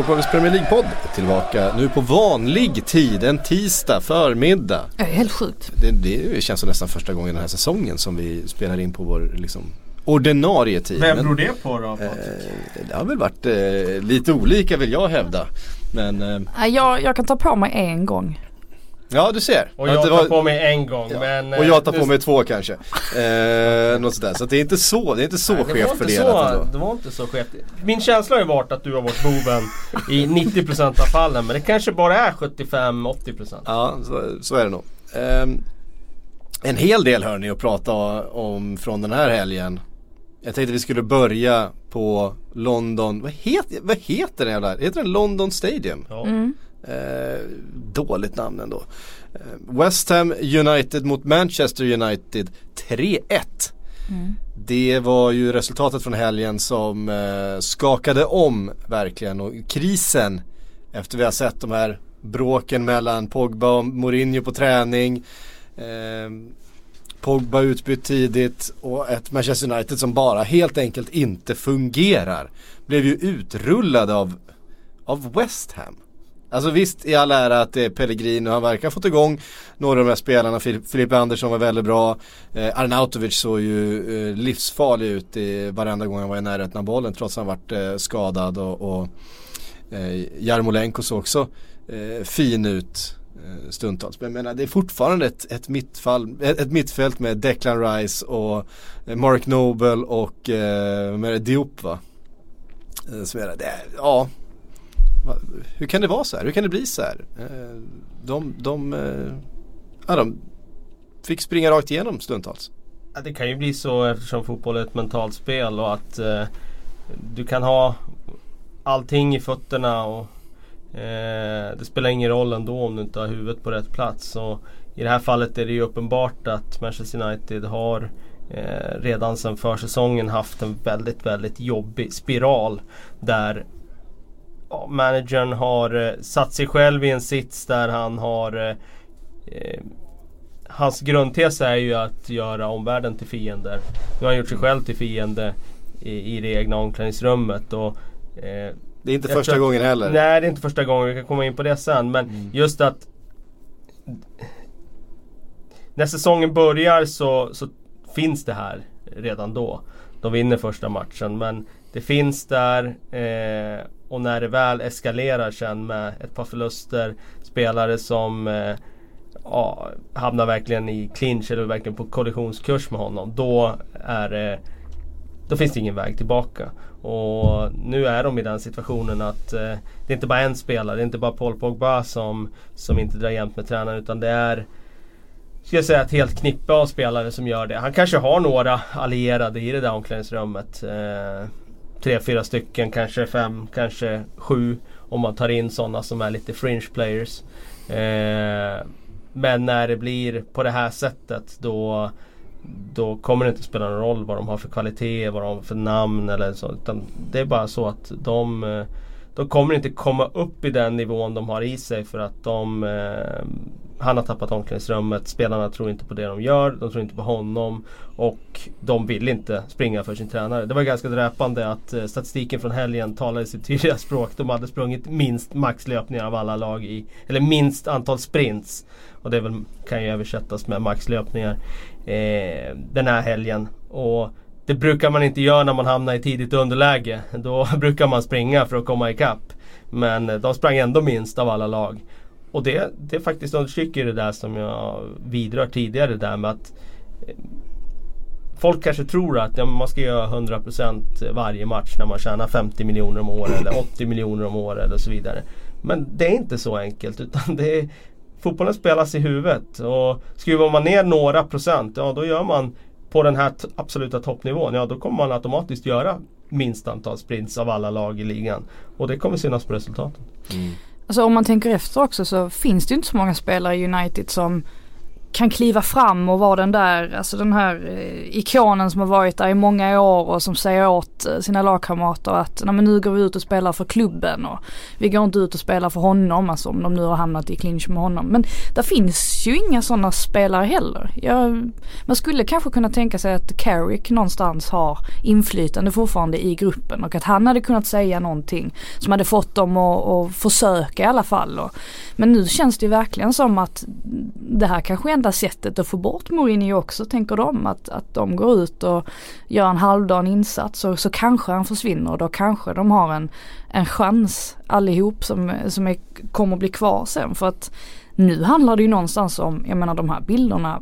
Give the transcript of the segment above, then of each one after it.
Sportbladets Premier League-podd tillbaka nu på vanlig tid, en tisdag förmiddag. Det är helt sjukt. Det, det känns som nästan första gången den här säsongen som vi spelar in på vår liksom, ordinarie tid. Vem beror det på då? eh, det har väl varit eh, lite olika vill jag hävda. Men eh, Jag, jag kan ta på mig en gång. Ja du ser. Och Ja, jag tar var- på mig en gång men... och jag tar eh, på mig två kanske. Eh, något sådär. Så det är inte så, det är inte så Nej, skevt fördelat så, ändå. Det var inte så skevt. Min känsla har ju varit att du har varit boven i 90% av fallen. Men det kanske bara är 75-80%. Ja, så, så är det nog. Ehm, en hel del hör ni att prata om från den här helgen. Jag tänkte vi skulle börja på London, vad, het, vad heter den jävla, heter den London Stadium? Ja. Eh, dåligt namn ändå. Eh, West Ham United mot Manchester United 3-1. Det var ju resultatet från helgen som eh, skakade om verkligen och krisen efter vi har sett de här bråken mellan Pogba och Mourinho på träning. Eh, Pogba utbytt tidigt och ett Manchester United som bara helt enkelt inte fungerar. Blev ju utrullade av, av West Ham. Alltså visst i all ära att det är Pellegrino, han verkar ha fått igång några av de här spelarna. Filip Andersson var väldigt bra. Eh, Arnautovic såg ju eh, livsfarlig ut i varenda gång han var i närheten av bollen trots att han varit eh, skadad och, och eh, Jarmolenko såg också eh, fin ut eh, stundtals. Men jag menar det är fortfarande ett, ett, mittfall, ett, ett mittfält med Declan Rice och eh, Mark Noble och eh, Diop va. Så som det, ja Va- hur kan det vara så här? Hur kan det bli så här? Eh, de, de, eh, ja, de fick springa rakt igenom stundtals. Ja, det kan ju bli så eftersom fotboll är ett mentalt spel och att eh, du kan ha allting i fötterna och eh, det spelar ingen roll ändå om du inte har huvudet på rätt plats. Och I det här fallet är det ju uppenbart att Manchester United har eh, redan sedan försäsongen haft en väldigt, väldigt jobbig spiral där ja, managern har eh, satt sig själv i en sits där han har eh, eh, Hans grundtes är ju att göra omvärlden till fiender. Nu har han gjort sig själv till fiende i, i det egna omklädningsrummet. Och, eh, Det är inte första tror gången heller. Nej det är inte första gången, vi kan komma in på det sen. Men Mm. just att när säsongen börjar så, så finns det här redan då. De vinner första matchen men det finns där eh, och när det väl eskalerar sen med ett par förluster, spelare som eh, ja, hamnar verkligen i clinch eller verkligen på kollisionskurs med honom. Då är det då finns det ingen väg tillbaka. Och nu är de i den situationen att eh, det är inte bara en spelare, det är inte bara Paul Pogba som, som inte drar jämnt med tränaren utan det är ska jag säga ett helt knippe av spelare som gör det. Han kanske har några allierade i det där omklädningsrummet. Eh, tre, fyra stycken, kanske fem, kanske sju. Om man tar in sådana som är lite fringe players. Eh, men när det blir på det här sättet då då kommer det inte spela någon roll vad de har för kvalitet, vad de har för namn eller så. Utan det är bara så att de, eh, de kommer inte komma upp i den nivån de har i sig för att de eh, han har tappat omklädningsrummet, spelarna tror inte på det de gör, de tror inte på honom och de vill inte springa för sin tränare. Det var ganska dräpande att eh, statistiken från helgen talade sitt tydliga språk. De hade sprungit minst maxlöpningar av alla lag i, eller minst antal sprints. Och det väl, kan ju översättas med maxlöpningar eh, den här helgen. Och det brukar man inte göra när man hamnar i tidigt underläge. Då brukar man springa för att komma ikapp. Men eh, de sprang ändå minst av alla lag. Och det, det faktiskt understryker det där som jag vidrör tidigare där med att eh, Folk kanske tror att ja, man ska göra 100% varje match när man tjänar 50 miljoner om året eller 80 miljoner om året eller så vidare. Men det är inte så enkelt utan det är Fotbollen spelas i huvudet och skruvar man ner några procent, ja då gör man på den här absoluta toppnivån, ja då kommer man automatiskt göra minst antal sprints av alla lag i ligan. Och det kommer synas på resultaten. Mm. Alltså om man tänker efter också så finns det ju inte så många spelare i United som kan kliva fram och vara den där, alltså den här eh, ikonen som har varit där i många år och som säger åt eh, sina lagkamrater att Nej, men nu går vi ut och spelar för klubben och vi går inte ut och spelar för honom, alltså om de nu har hamnat i clinch med honom. Men det finns ju inga sådana spelare heller. Jag, man skulle kanske kunna tänka sig att Carrick någonstans har inflytande fortfarande i gruppen och att han hade kunnat säga någonting som hade fått dem att, att försöka i alla fall. Och, men nu känns det ju verkligen som att det här kanske är enda sättet att få bort Mourinho också tänker de. Att, att de går ut och gör en halvdan insats och så kanske han försvinner och då kanske de har en, en chans allihop som, som är, kommer bli kvar sen. För att nu handlar det ju någonstans om, jag menar de här bilderna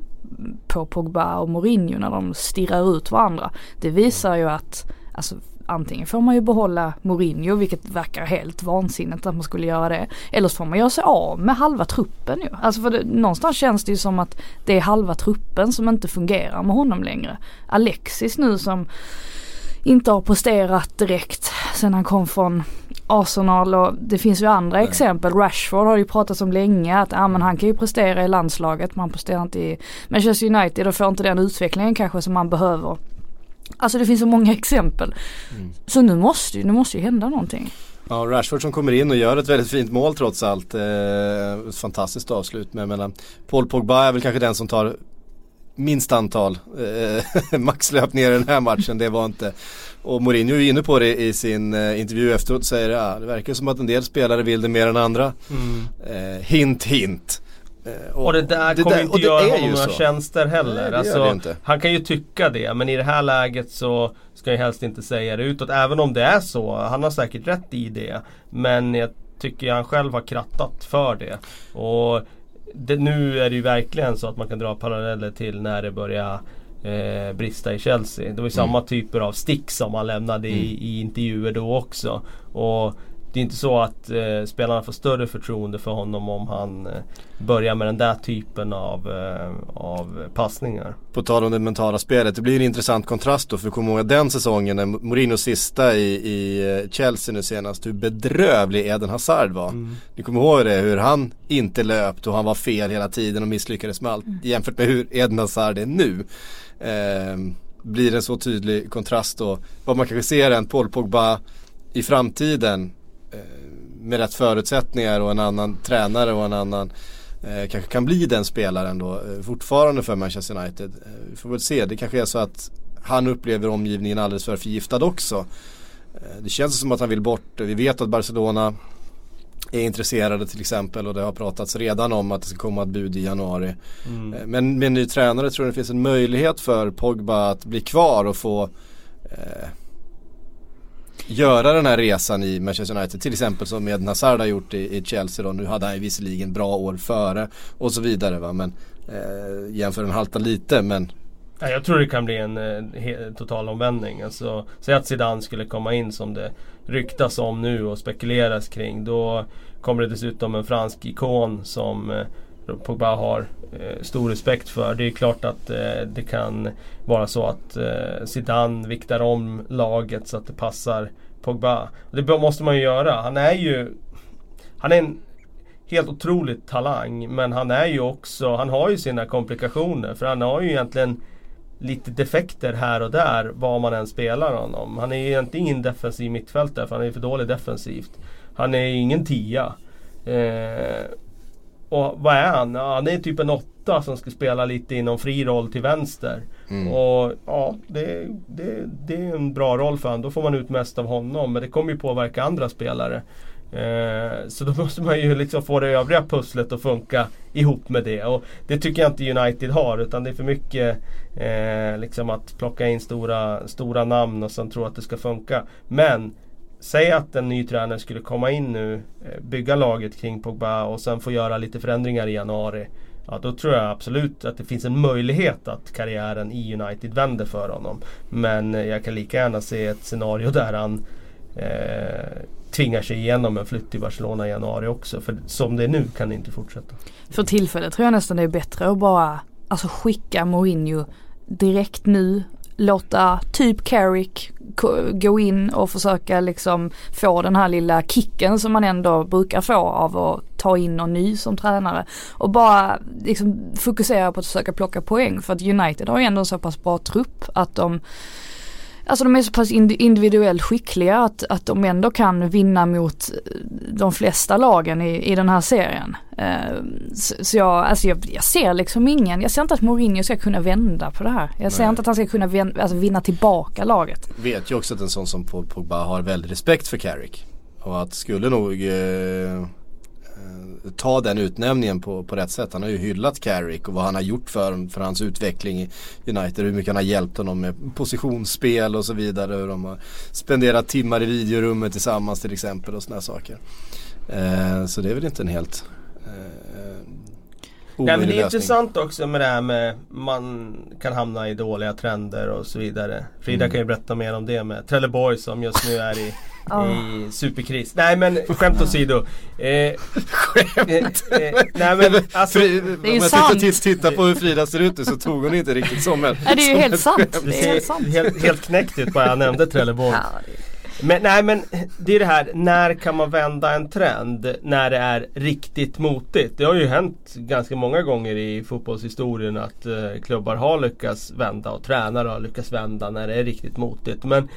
på Pogba och Mourinho när de stirrar ut varandra. Det visar ju att alltså, antingen får man ju behålla Mourinho vilket verkar helt vansinnigt att man skulle göra det. Eller så får man göra sig av med halva truppen ju. Alltså för det, någonstans känns det ju som att det är halva truppen som inte fungerar med honom längre. Alexis nu som inte har presterat direkt sen han kom från Arsenal och det finns ju andra Nej. exempel. Rashford har ju pratat om länge att ah, men han kan ju prestera i landslaget men han presterar inte i Manchester United och får inte den utvecklingen kanske som man behöver. Alltså det finns så många exempel. Mm. Så nu måste ju, nu måste ju hända någonting. Ja, Rashford som kommer in och gör ett väldigt fint mål trots allt. Eh, fantastiskt avslut. Men menar, Paul Pogba är väl kanske den som tar minst antal eh, maxlöpningar i den här matchen. Det var inte. Och Mourinho är inne på det i sin eh, intervju efteråt. Säger ja, det verkar som att en del spelare vill det mer än andra. Mm. Eh, hint hint. Eh, och, och det där det kommer där, inte göra honom några tjänster heller. Nej, alltså, han kan ju tycka det men i det här läget så ska jag helst inte säga det utåt. Även om det är så. Han har säkert rätt i det. Men jag tycker han själv har krattat för det. Och det, nu är det ju verkligen så att man kan dra paralleller till när det börjar eh, brista i Chelsea. Det var ju mm. samma typer av stick som han lämnade mm. i, i intervjuer då också. Och det är inte så att eh, spelarna får större förtroende för honom om han eh, börjar med den där typen av, eh, av passningar. På tal om det mentala spelet, det blir en intressant kontrast då för kom ihåg den säsongen när Mourinhos sista i, i eh, Chelsea nu senast, hur bedrövlig Eden Hazard var. Mm. Ni kommer ihåg det, hur han inte löpte och han var fel hela tiden och misslyckades med allt mm. jämfört med hur Eden Hazard är nu. Eh, blir en så tydlig kontrast då. Vad man kanske ser en Paul Pogba i framtiden med rätt förutsättningar och en annan tränare och en annan eh, kanske kan bli den spelaren då eh, fortfarande för Manchester United. Eh, vi får väl se, det kanske är så att han upplever omgivningen alldeles för förgiftad också. Eh, det känns som att han vill bort, vi vet att Barcelona är intresserade till exempel och det har pratats redan om att det ska komma ett bud i januari. Mm. Eh, men med en ny tränare tror jag det finns en möjlighet för Pogba att bli kvar och få eh, göra den här resan i Manchester United. Till exempel som Eden Hazard har gjort i, i, Chelsea då. Nu hade han ju visserligen bra år före och så vidare va. Men eh, jämför haltar lite men Ja, jag tror det kan bli en eh, total omvändning. Alltså, säg att Zidane skulle komma in som det ryktas om nu och spekuleras kring. Då kommer det dessutom en fransk ikon som eh, Pogba har eh, stor respekt för. Det är klart att eh, det kan vara så att eh, Zidane viktar om laget så att det passar Pogba. Det måste man ju göra. Han är ju Han är en helt otrolig talang men han är ju också Han har ju sina komplikationer för han har ju egentligen lite defekter här och där var man än spelar honom. Han är ju egentligen ingen defensiv mittfältare för han är för dålig defensivt. Han är ingen tia. Eh, och vad är han? Ja, han är typ en åtta som ska spela lite inom fri roll till vänster. Mm. Och ja, det, det, det är en bra roll för honom. Då får man ut mest av honom. Men det kommer ju påverka andra spelare. Eh, så då måste man ju liksom få det övriga pusslet att funka ihop med det. Och det tycker jag inte United har. Utan det är för mycket eh, liksom att plocka in stora, stora namn och sen tro att det ska funka. Men Säg att en ny tränare skulle komma in nu, eh, bygga laget kring Pogba och sen få göra lite förändringar i januari. Ja, då tror jag absolut att det finns en möjlighet att karriären i United vänder för honom. Men eh, jag kan lika gärna se ett scenario där han eh, tvingar sig igenom en flytt till Barcelona i januari också. För som det är nu kan det inte fortsätta. För tillfället tror jag nästan det är bättre att bara alltså, skicka Mourinho direkt nu låta typ Carrick gå in och försöka liksom få den här lilla kicken som man ändå brukar få av att ta in någon ny som tränare. Och bara liksom fokusera på att försöka plocka poäng för att United har ju ändå en så pass bra trupp att de Alltså de är så pass individuellt skickliga att, att de ändå kan vinna mot de flesta lagen i, i den här serien. Uh, så, så jag, alltså jag, jag, ser liksom ingen, jag ser inte att Mourinho ska kunna vända på det här. Jag ser inte att han ska kunna vända, alltså vinna tillbaka laget. Vet ju också att en sån som Paul Pogba har väldigt respekt för Carrick. Och att skulle nog eh, ta den utnämningen på, på rätt sätt. Han har ju hyllat Carrick och vad han har gjort för, för hans utveckling i United. Hur mycket han har hjälpt honom med positionsspel och så vidare. Hur de har spenderat timmar i videorummet tillsammans till exempel och sådana saker. Eh, så det är väl inte en helt eh, Nej, men det är intressant också med det här med man kan hamna i dåliga trender och så vidare. Frida mm. kan ju berätta mer om det med Trelleborg som just nu är i i superkris. Nej men skämt åsido. Eh, skämt? Eh, eh, nej men alltså. Fri, det är ju sant. Om jag tittar på hur Frida ser ut nu så tog hon inte riktigt som en Nej det är ju helt sant. Det är helt sant. Helt, helt knäckt ut bara jag nämnde Trelleborg. Ja, men nej men det är det här, när kan man vända en trend? När det är riktigt motigt. Det har ju hänt ganska många gånger i fotbollshistorien att eh, klubbar har lyckats vända och tränare har lyckats vända när det är riktigt motigt. Men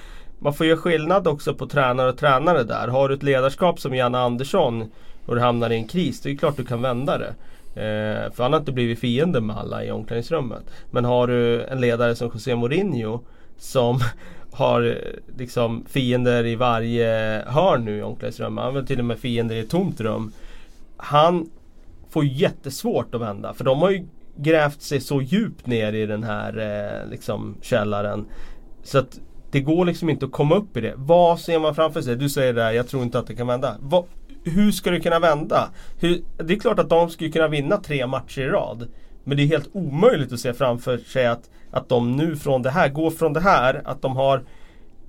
man får ju skillnad också på tränare och tränare där. Har du ett ledarskap som Janne Andersson och du hamnar i en kris, det är klart du kan vända det. Eh, för han har inte blivit fiende med alla i omklädningsrummet. Men har du en ledare som José Mourinho som har eh, liksom fiender i varje hörn nu i omklädningsrummet. Han har till och med fiender i ett tomt rum. Han får jättesvårt att vända för de har ju grävt sig så djupt ner i den här eh, liksom källaren. Så att det går liksom inte att komma upp i det. Vad ser man framför sig? Du säger det här, jag tror inte att det kan vända. Vad, hur ska det kunna vända? Hur, det är klart att de skulle kunna vinna tre matcher i rad. Men det är helt omöjligt att se framför sig att, att de nu från det här, går från det här, att de har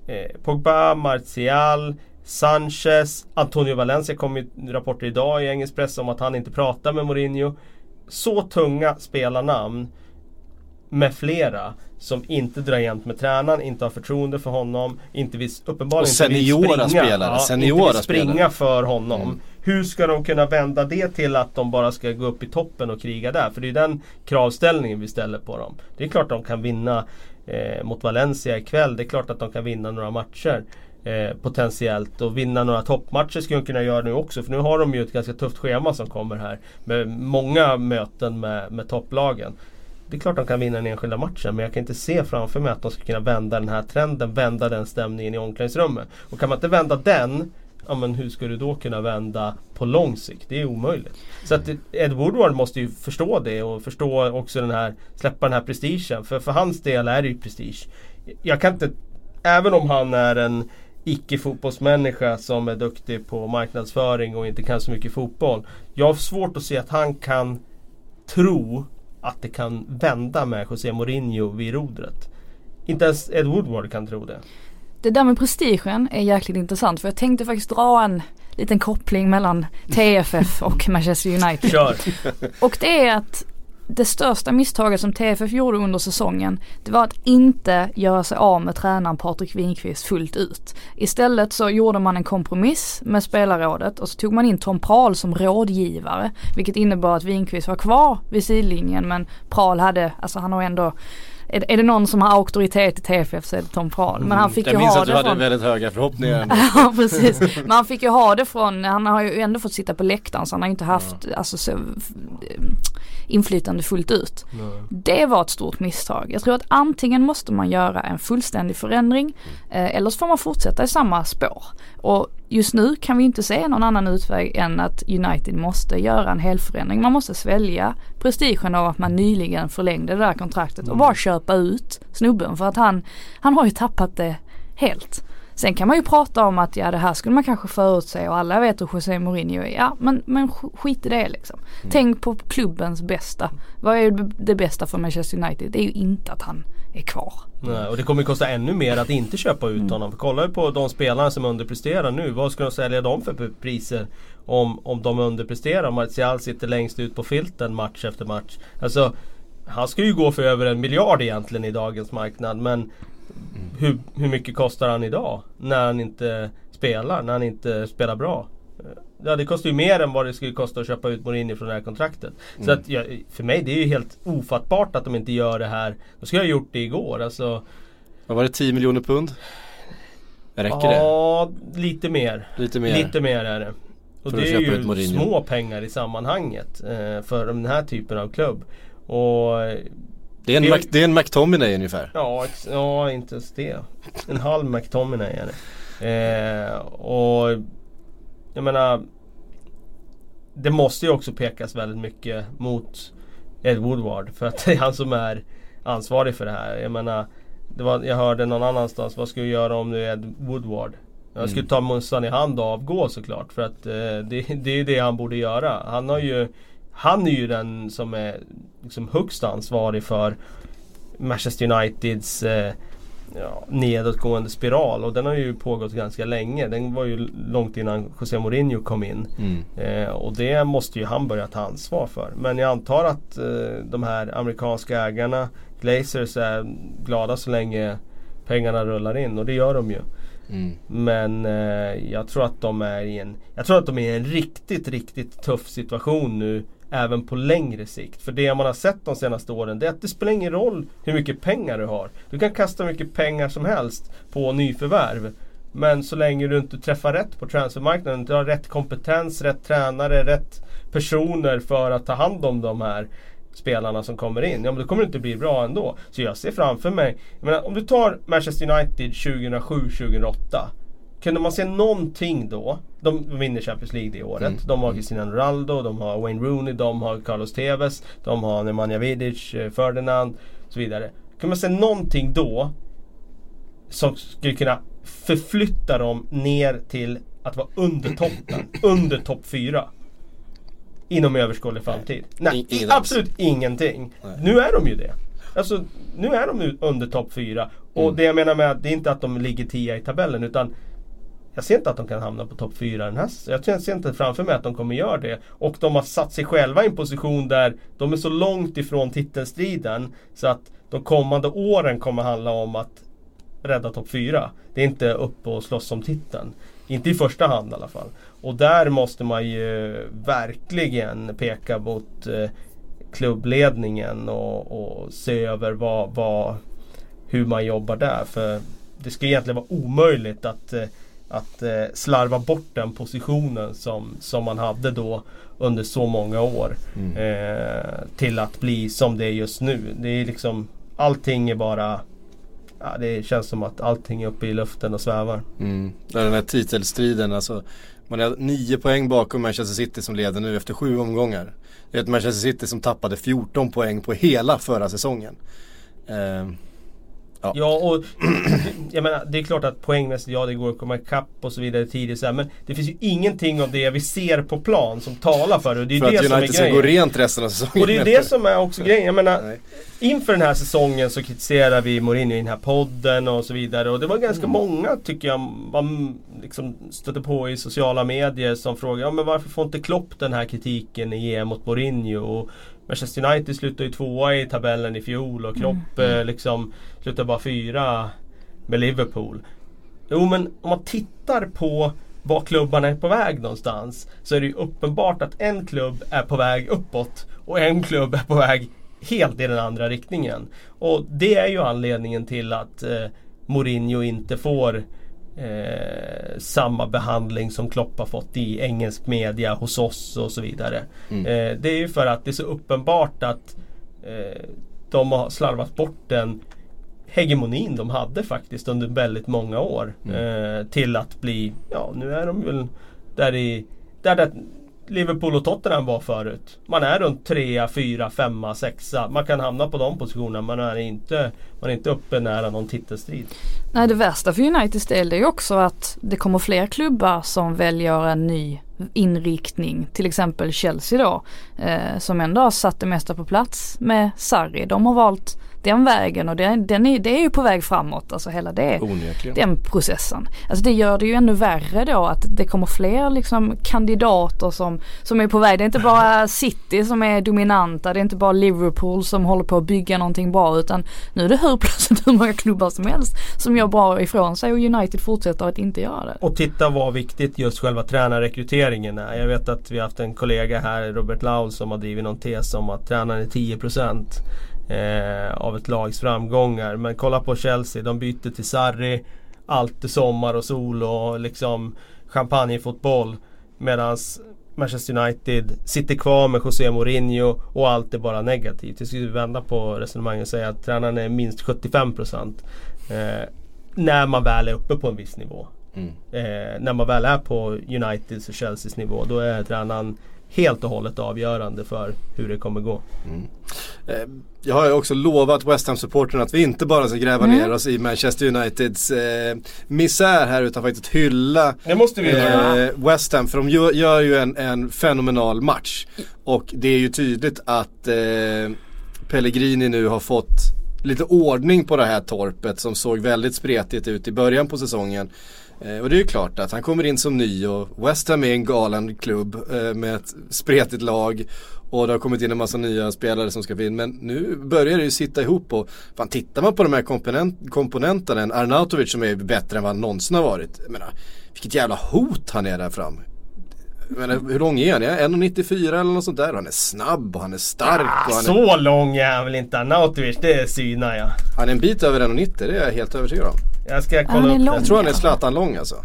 eh, Pogba, Martial, Sanchez, Antonio Valencia kom ju rapporter idag i engelsk press om att han inte pratar med Mourinho. Så tunga spelarnamn med flera som inte drar jämnt med tränaren, inte har förtroende för honom, inte vill, uppenbarligen och inte vill springa, spelare, ja, seniora inte vill springa spelare. för honom. Mm. Hur ska de kunna vända det till att de bara ska gå upp i toppen och kriga där? För det är den kravställningen vi ställer på dem. Det är klart att de kan vinna eh, mot Valencia ikväll. Det är klart att de kan vinna några matcher. Eh, potentiellt och vinna några toppmatcher skulle de kunna göra nu också. För nu har de ju ett ganska tufft schema som kommer här. Med många möten med, med topplagen. Det är klart de kan vinna den enskilda matchen men jag kan inte se framför mig att de ska kunna vända den här trenden, vända den stämningen i omklädningsrummet. Och kan man inte vända den, ja men hur ska du då kunna vända på lång sikt? Det är omöjligt. Så att Ed Woodward måste ju förstå det och förstå också den här, släppa den här prestigen. För för hans del är det ju prestige. Jag kan inte, även om han är en icke-fotbollsmänniska som är duktig på marknadsföring och inte kan så mycket fotboll. Jag har svårt att se att han kan tro att det kan vända med José Mourinho vid rodret. Inte ens Ed Woodward kan tro det. Det där med prestigen är jäkligt intressant för jag tänkte faktiskt dra en liten koppling mellan TFF och Manchester United. Kör. Och det är att det största misstaget som TFF gjorde under säsongen det var att inte göra sig av med tränaren Patrik Winqvist fullt ut. Istället så gjorde man en kompromiss med spelarrådet och så tog man in Tom Prahl som rådgivare. Vilket innebar att Winqvist var kvar vid sidlinjen men Prahl hade, alltså han har ändå är, är det någon som har auktoritet i TFF så är det Tom Prahl. Men han fick mm. ju ha det att du från... hade väldigt höga förhoppningar. ja precis. Men han fick ju ha det från, han har ju ändå fått sitta på läktaren så han har inte haft ja. alltså, så, inflytande fullt ut. Nej. Det var ett stort misstag. Jag tror att antingen måste man göra en fullständig förändring eh, eller så får man fortsätta i samma spår. Och just nu kan vi inte se någon annan utväg än att United måste göra en helförändring. Man måste svälja prestigen av att man nyligen förlängde det där kontraktet och mm. bara köpa ut snubben för att han, han har ju tappat det helt. Sen kan man ju prata om att ja det här skulle man kanske förutse och alla vet hur José Mourinho är. Ja men, men skit i det liksom. Mm. Tänk på klubbens bästa. Vad är det bästa för Manchester United? Det är ju inte att han är kvar. Nej, och det kommer kosta ännu mer att inte köpa ut mm. honom. För kolla på de spelarna som underpresterar nu. Vad ska de sälja dem för priser? Om, om de underpresterar. Martial sitter längst ut på filten match efter match. Alltså han ska ju gå för över en miljard egentligen i dagens marknad men hur, hur mycket kostar han idag? När han inte spelar, när han inte spelar bra. Ja det kostar ju mer än vad det skulle kosta att köpa ut Mourinho från det här kontraktet. Mm. Så att ja, för mig det är ju helt ofattbart att de inte gör det här. De skulle ha gjort det igår. Alltså, vad var det, 10 miljoner pund? Räcker ja, det? Ja, lite mer. Lite mer. Lite mer är det. Och det är ju små pengar i sammanhanget eh, för den här typen av klubb. Och det är en, Mac, det är en McTominay ungefär. Ja, ja, inte ens det. En halv McTominay är det. Eh, och jag menar Det måste ju också pekas väldigt mycket mot Ed Woodward för att det är han som är ansvarig för det här. Jag menar det var, Jag hörde någon annanstans, vad ska du göra om du är Ed Woodward? Jag skulle mm. ta mössan i hand och avgå såklart för att eh, det, det är det han borde göra. Han har ju Han är ju den som är liksom högst ansvarig för Manchester Uniteds eh, ja, nedåtgående spiral och den har ju pågått ganska länge. Den var ju långt innan José Mourinho kom in. Mm. Eh, och det måste ju han börja ta ansvar för. Men jag antar att eh, de här amerikanska ägarna, Glazers, är glada så länge pengarna rullar in och det gör de ju. Mm. Men eh, jag tror att de är i en Jag tror att de är i en riktigt, riktigt tuff situation nu även på längre sikt. För det man har sett de senaste åren det är att det spelar ingen roll hur mycket pengar du har. Du kan kasta hur mycket pengar som helst på nyförvärv. Men så länge du inte träffar rätt på transfermarknaden, du har rätt kompetens, rätt tränare, rätt personer för att ta hand om de här spelarna som kommer in. Ja men då kommer det inte bli bra ändå. Så jag ser framför mig, jag menar, om du tar Manchester United 2007-2008 kunde man se någonting då? De vinner Champions League det året. Mm. De har Cristiano Ronaldo, de har Wayne Rooney, de har Carlos Tevez, de har Nemanja Vidic, eh, Ferdinand och så vidare. Kunde man se någonting då som skulle kunna förflytta dem ner till att vara under toppen, under topp 4. Inom överskådlig framtid. Nej, Nej absolut ingenting. Nej. Nu är de ju det. Alltså nu är de under topp 4. Och mm. det jag menar med det är inte att de ligger 10 i tabellen utan jag ser inte att de kan hamna på topp 4 den här Jag ser inte framför mig att de kommer göra det. Och de har satt sig själva i en position där de är så långt ifrån titelstriden så att de kommande åren kommer handla om att rädda topp 4. Det är inte upp och slåss om titeln. Inte i första hand i alla fall. Och där måste man ju verkligen peka mot eh, klubbledningen och, och, se över vad, vad, hur man jobbar där. För det ska egentligen vara omöjligt att eh, att eh, slarva bort den positionen som, som man hade då under så många år. Mm. Eh, till att bli som det är just nu. Det är liksom Allting är bara ja, Det känns som att allting är uppe i luften och svävar. Mm. Den här titelstriden alltså Man är nio poäng bakom Manchester City som leder nu efter sju omgångar. Det är ett Manchester City som tappade 14 poäng på hela förra säsongen. Eh, Ja, ja och jag menar, det är klart att poängmässigt, ja det går att komma ikapp och så vidare tidigt så här, Men det finns ju ingenting av det vi ser på plan som talar för det. det är för det att United ska gå rent resten av säsongen. Och det är det som är också grejen. Jag menar, Nej. inför den här säsongen så kritiserar vi Mourinho i den här podden och så vidare. Och det var ganska mm. många tycker jag man liksom stötte på i sociala medier som frågade ja, men varför får inte Klopp den här kritiken i EM mot Mourinho? Och Manchester United slutade ju tvåa i tabellen i fjol och Klopp mm. Eh, liksom slutade bara fyra med Liverpool. Jo men om man tittar på var klubbarna är på väg någonstans så är det ju uppenbart att en klubb är på väg uppåt och en klubb är på väg helt i den andra riktningen. Och det är ju anledningen till att eh, Mourinho inte får eh, samma behandling som Klopp har fått i engelsk media hos oss och så vidare. Mm. Eh, det är ju för att det är så uppenbart att eh, de har slarvat bort den hegemonin de hade faktiskt under väldigt många år. Mm. Eh, till att bli, ja nu är de väl där i där det, Liverpool och Tottenham var förut. Man är runt 3, 4, 5, 6. Man kan hamna på de positionerna. Man är inte, man är inte uppe nära någon titelstrid. Nej det värsta för Uniteds del är ju också att det kommer fler klubbar som väljer en ny inriktning. Till exempel Chelsea då. Eh, som ändå har satt det mesta på plats med Sarri. De har valt den vägen och den, den är, det är ju på väg framåt. Alltså hela det, Onekligen. den processen. Alltså det gör det ju ännu värre då att det kommer fler liksom kandidater som, som är på väg. Det är inte bara City som är dominanta, det är inte bara Liverpool som håller på att bygga någonting bra utan nu är det hur plötsligt hur många klubbar som helst som gör bra ifrån sig och United fortsätter att inte göra det. Och titta vad viktigt just själva tränarrekryteringen är. Jag vet att vi har haft en kollega här, Robert Laul, som har drivit någon tes om att tränaren är 10% eh, av ett lags framgångar. Men kolla på Chelsea, de byter till Sarri. Allt är sommar och sol och liksom champagnefotboll. Medan Manchester United sitter kvar med José Mourinho och allt är bara negativt. Jag skulle vända på resonemanget och säga att tränaren är minst 75% eh, när man väl är uppe på en viss nivå. Mm. Eh, när man väl är på Uniteds och Chelseas nivå då är tränaren helt och hållet avgörande för hur det kommer gå. Mm. Eh, jag har ju också lovat West ham supporterna att vi inte bara ska gräva mm. ner oss i Manchester Uniteds eh, misär här utan faktiskt hylla det måste vi eh, West Ham för de gör, gör ju en, en, fenomenal match. Och det är ju tydligt att eh, Pellegrini nu har fått lite ordning på det här torpet som såg väldigt spretigt ut i början på säsongen. Eh, och det är ju klart att han kommer in som ny och West Ham är en galen klubb eh, med ett spretigt lag. Och det har kommit in en massa nya spelare som ska in. Men nu börjar det ju sitta ihop och fan tittar man på de här komponent komponenterna, en Arnautovic som är bättre än vad han någonsin har varit. Jag menar, vilket jävla hot han är där fram. Men hur lång är han? 1,94 eller något sånt där. Han är snabb och han är stark. Ah, och han så är... lång är han väl inte Arnautovic, det synar jag. Han är en bit över 1,90 det är jag helt övertygad om. Jag ska kolla Han är upp lång. Jag tror han är Zlatan lång alltså.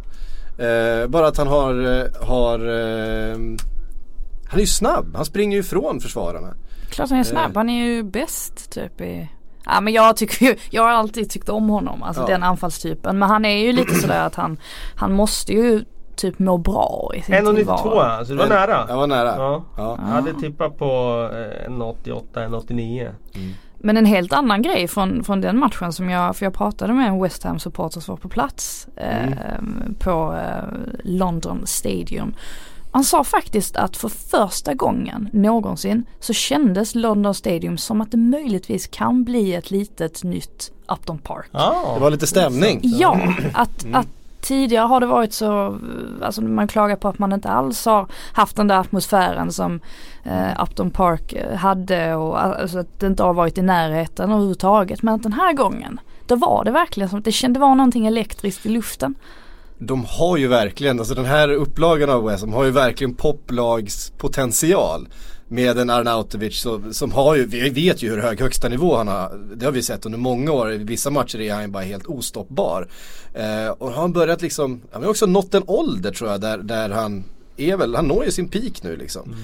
Eh, bara att han har, eh, har eh, han är ju snabb. Han springer ju ifrån försvararna. Klart han är snabb, han är ju bäst typ i Ja men jag tycker ju, jag har alltid tyckt om honom, alltså Ja. den anfallstypen. Men han är ju lite sådär att han, han måste ju typ må bra i sin 1,92 tillvaro. alltså, det var nära. Jag var nära. Ja. Ja. Jag hade tippat på eh, 1,88, 1,89. Men en helt annan grej från, från den matchen som jag, för jag pratade med en West Ham supporter som var på plats eh, på eh, London Stadium. Han sa faktiskt att för första gången någonsin så kändes London Stadium som att det möjligtvis kan bli ett litet nytt Upton Park. Ah, Det var lite stämning. Ja, att, att tidigare har det varit så, alltså man klagar på att man inte alls har haft den där atmosfären som eh, Upton Park eh, hade och alltså att det inte har varit i närheten överhuvudtaget. Men att den här gången, då var det verkligen som att det kände var någonting elektriskt i luften. De har ju verkligen, alltså den här upplagan av West har ju verkligen poplagspotential. Med en Arnautovic som, som har ju, vi vet ju hur hög högsta nivå han har. Det har vi sett under många år. I vissa matcher är han bara helt ostoppbar. Eh, och har han börjat liksom, han har också nått en ålder tror jag där, där han är väl, han når ju sin peak nu liksom.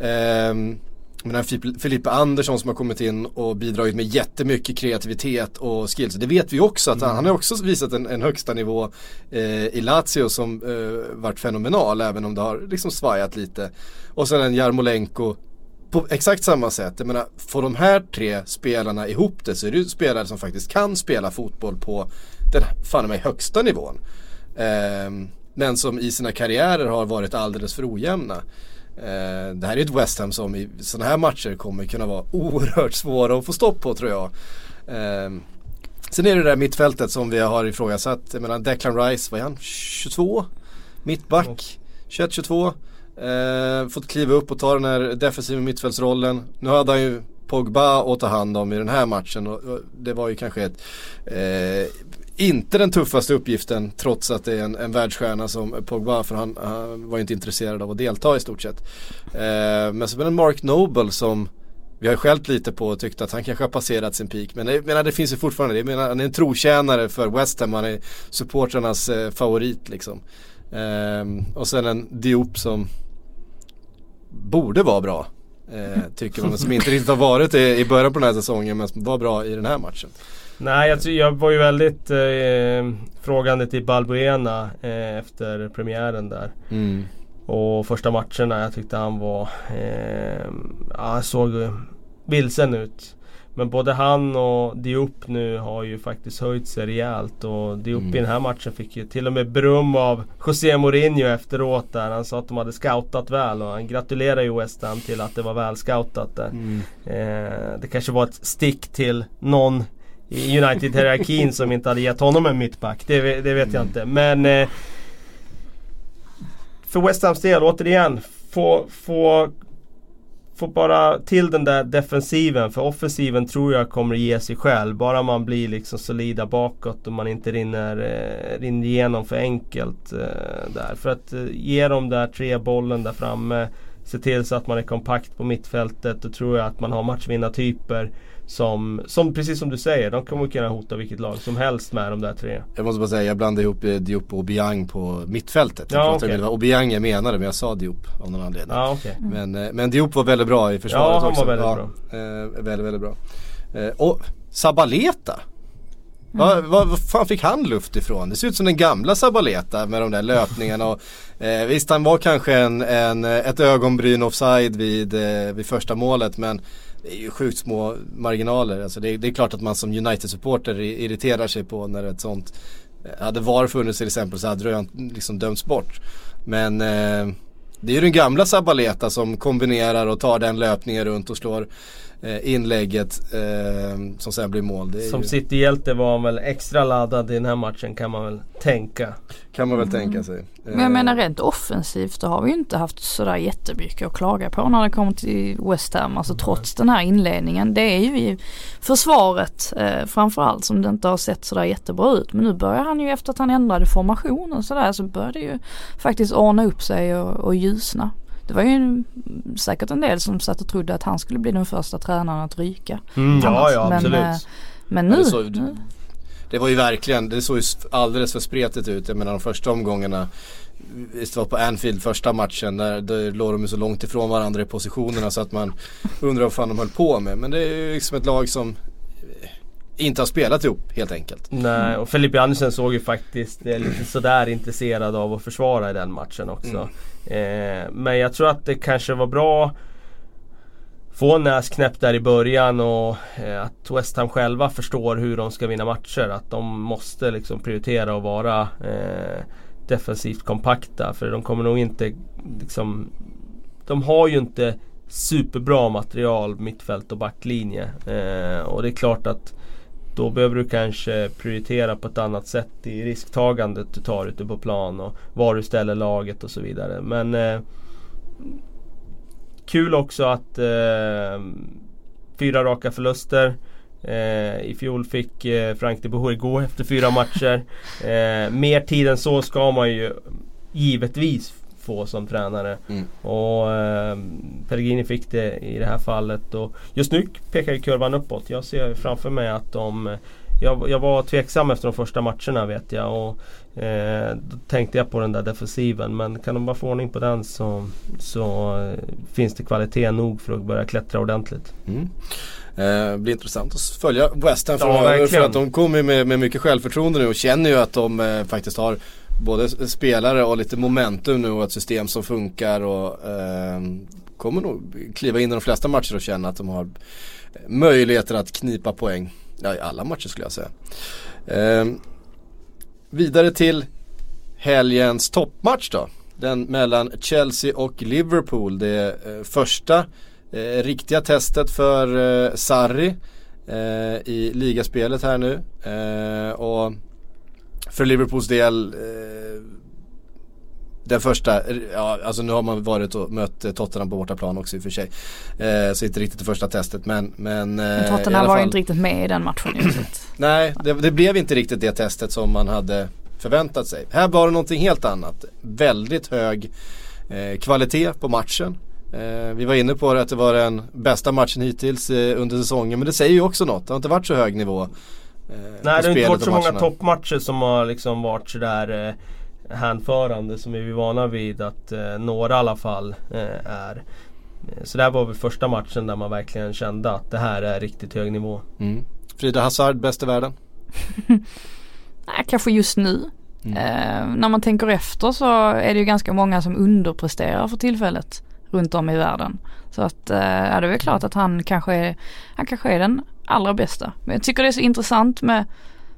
Ehm, men den Filippe- Andersson som har kommit in och bidragit med jättemycket kreativitet och skills. Det vet vi också att han, han har också visat en, en högsta nivå eh, i Lazio som eh, varit fenomenal även om det har liksom svajat lite. Och sen en Jarmolenko på exakt samma sätt. Jag menar, får de här tre spelarna ihop det så är det ju spelare som faktiskt kan spela fotboll på den fan mig högsta nivån. Ehm, men som i sina karriärer har varit alldeles för ojämna. Eh, det här är ett West Ham som i sådana här matcher kommer kunna vara oerhört svåra att få stopp på tror jag. Eh, sen är det det där mittfältet som vi har ifrågasatt. Jag menar Declan Rice, vad är han? 22? Mittback? 21-22. Eh, fått kliva upp och ta den här defensiva mittfältsrollen. Nu hade han ju Pogba att ta hand om i den här matchen och, och det var ju kanske ett eh, inte den tuffaste uppgiften trots att det är en, en världsstjärna som Pogba för han, han var ju inte intresserad av att delta i stort sett. Eh, men så var det Mark Noble som vi har skällt lite på och tyckt att han kanske har passerat sin peak. Men jag menar det finns ju fortfarande, jag menar, han är en trotjänare för West Ham, han är supportrarnas eh, favorit liksom. Eh, och sen en Diop som borde vara bra. Eh, tycker man, som inte riktigt har varit det i början på den här säsongen men som var bra i den här matchen. Nej, jag, jag var ju väldigt eh, frågande till Balbuena eh, efter premiären där. Mm. Och första matcherna, jag tyckte han var... Eh, ja, han såg vilsen ut. Men både han och Diop nu har ju faktiskt höjt sig rejält. Och Diop mm. i den här matchen fick ju till och med beröm av José Mourinho efteråt. Där han sa att de hade scoutat väl. Och han gratulerar ju West Ham till att det var väl scoutat där. Mm. Eh, det kanske var ett stick till någon i United-hierarkin som inte hade gett honom en mittback. Det, det vet jag inte. Men eh, för West Hams del, återigen. Få, få Få bara till den där defensiven för offensiven tror jag kommer ge sig själv. Bara man blir liksom solida bakåt och man inte rinner, eh, rinner igenom för enkelt eh, där. För att eh, ge dem där tre bollen där framme. Se till så att man är kompakt på mittfältet. Då tror jag att man har matchvinnartyper. Som, som precis som du säger, de kommer kunna hota vilket lag som helst med de där tre. Jag måste bara säga, jag blandade ihop eh, Diop och Obiang på mittfältet. Jag ja, okay. det var Obiang jag menade men jag sa Diop av någon anledning. Ja, okay. men, eh, men Diop var väldigt bra i försvaret ja, han också. Var väldigt, ja, bra. Eh, väldigt, väldigt bra. Eh, och Sabaleta. Vad va, va fan fick han luft ifrån? Det ser ut som den gamla Sabaleta med de där löpningarna. Och, eh, visst han var kanske en, en, ett ögonbryn offside vid, eh, vid första målet men det är ju sjukt små marginaler. Alltså det, det är klart att man som United-supporter irriterar sig på när ett sånt eh, hade VAR funnits till exempel så hade det liksom dömts bort. Men eh, det är ju den gamla Sabaleta som kombinerar och tar den löpningen runt och slår inlägget eh, som sen blir mål. som ju... City-hjälte var han väl extra laddad i den här matchen kan man väl tänka. Kan man väl mm. tänka sig. Men jag menar rent offensivt då har vi ju inte haft sådär jättemycket att klaga på när det kommer till West Ham. Alltså trots den här inledningen. Det är ju försvaret eh, framförallt som det inte har sett sådär jättebra ut. Men nu börjar han ju efter att han ändrade formation och sådär så börjar det ju faktiskt ordna upp sig och, och ljusna. Det var ju säkert en del som satt och trodde att han skulle bli den första tränaren att ryka. Mm, ja, ja absolut. Men, men nu, det, såg, nu. det var ju verkligen, det såg ju alldeles för spretigt ut. Jag menar de första omgångarna Visst var på Anfield första matchen där, där låg de så långt ifrån varandra i positionerna så att man undrar vad fan de höll på med. Men det är ju liksom ett lag som inte har spelat ihop helt enkelt. Nej och Felipe Andersen såg ju faktiskt lite sådär intresserad av att försvara i den matchen också. Mm. Eh, men jag tror att det kanske var bra få en näsknäpp där i början och eh, att West Ham själva förstår hur de ska vinna matcher. Att de måste liksom prioritera att vara eh, defensivt kompakta. För de kommer nog inte liksom De har ju inte superbra material mittfält och backlinje. Eh, och det är klart att då behöver du kanske prioritera på ett annat sätt i risktagandet du tar ute på plan och var du ställer laget och så vidare. Men eh, Kul också att eh, fyra raka förluster. Eh, I fjol fick eh, Frank de Boer gå efter fyra matcher. Eh, mer tid än så ska man ju givetvis få som tränare. Mm. Och eh, Pellegrini fick det i det här fallet. Och just nu pekar ju kurvan uppåt. Jag ser framför mig att de jag, jag var tveksam efter de första matcherna vet jag. Och, eh, då tänkte jag på den där defensiven. Men kan de bara få ordning på den så, så eh, finns det kvalitet nog för att börja klättra ordentligt. Mm. Eh, blir intressant att följa West Ham ja, för att de kommer med, med mycket självförtroende nu och känner ju att de eh, faktiskt har både spelare och lite momentum nu och ett system som funkar och eh, kommer nog kliva in i de flesta matcher och känna att de har möjligheter att knipa poäng. Ja, i alla matcher skulle jag säga. Eh, vidare till helgens toppmatch då. Den mellan Chelsea och Liverpool. Det eh, första eh, riktiga testet för eh, Sarri eh, i ligaspelet här nu. Eh, och för Liverpools del eh, den första, ja alltså nu har man varit och mött Tottenham på bortaplan också i och för sig. Eh, så inte riktigt det första testet men Men, eh, men Tottenham var ju inte riktigt med i den matchen. Nej det, det, blev inte riktigt det testet som man hade förväntat sig. Här var det någonting helt annat. Väldigt hög eh, kvalitet på matchen. Eh, vi var inne på det att det var den bästa matchen hittills eh, under säsongen men det säger ju också något. Det har inte varit så hög nivå. Eh, Nej det har inte varit så många toppmatcher som har liksom varit sådär eh, hänförande som är vi vana vid att eh, några i alla fall eh, är. Eh, så det här var väl första matchen där man verkligen kände att det här är riktigt hög nivå. Mm. Frida Hazard, bäst i världen? Nej, kanske just nu. Mm. Eh, när man tänker efter så är det ju ganska många som underpresterar för tillfället runt om i världen. Så att eh, ja, det är väl klart att han kanske är, han kanske är den allra bästa. Men jag tycker det är så intressant med,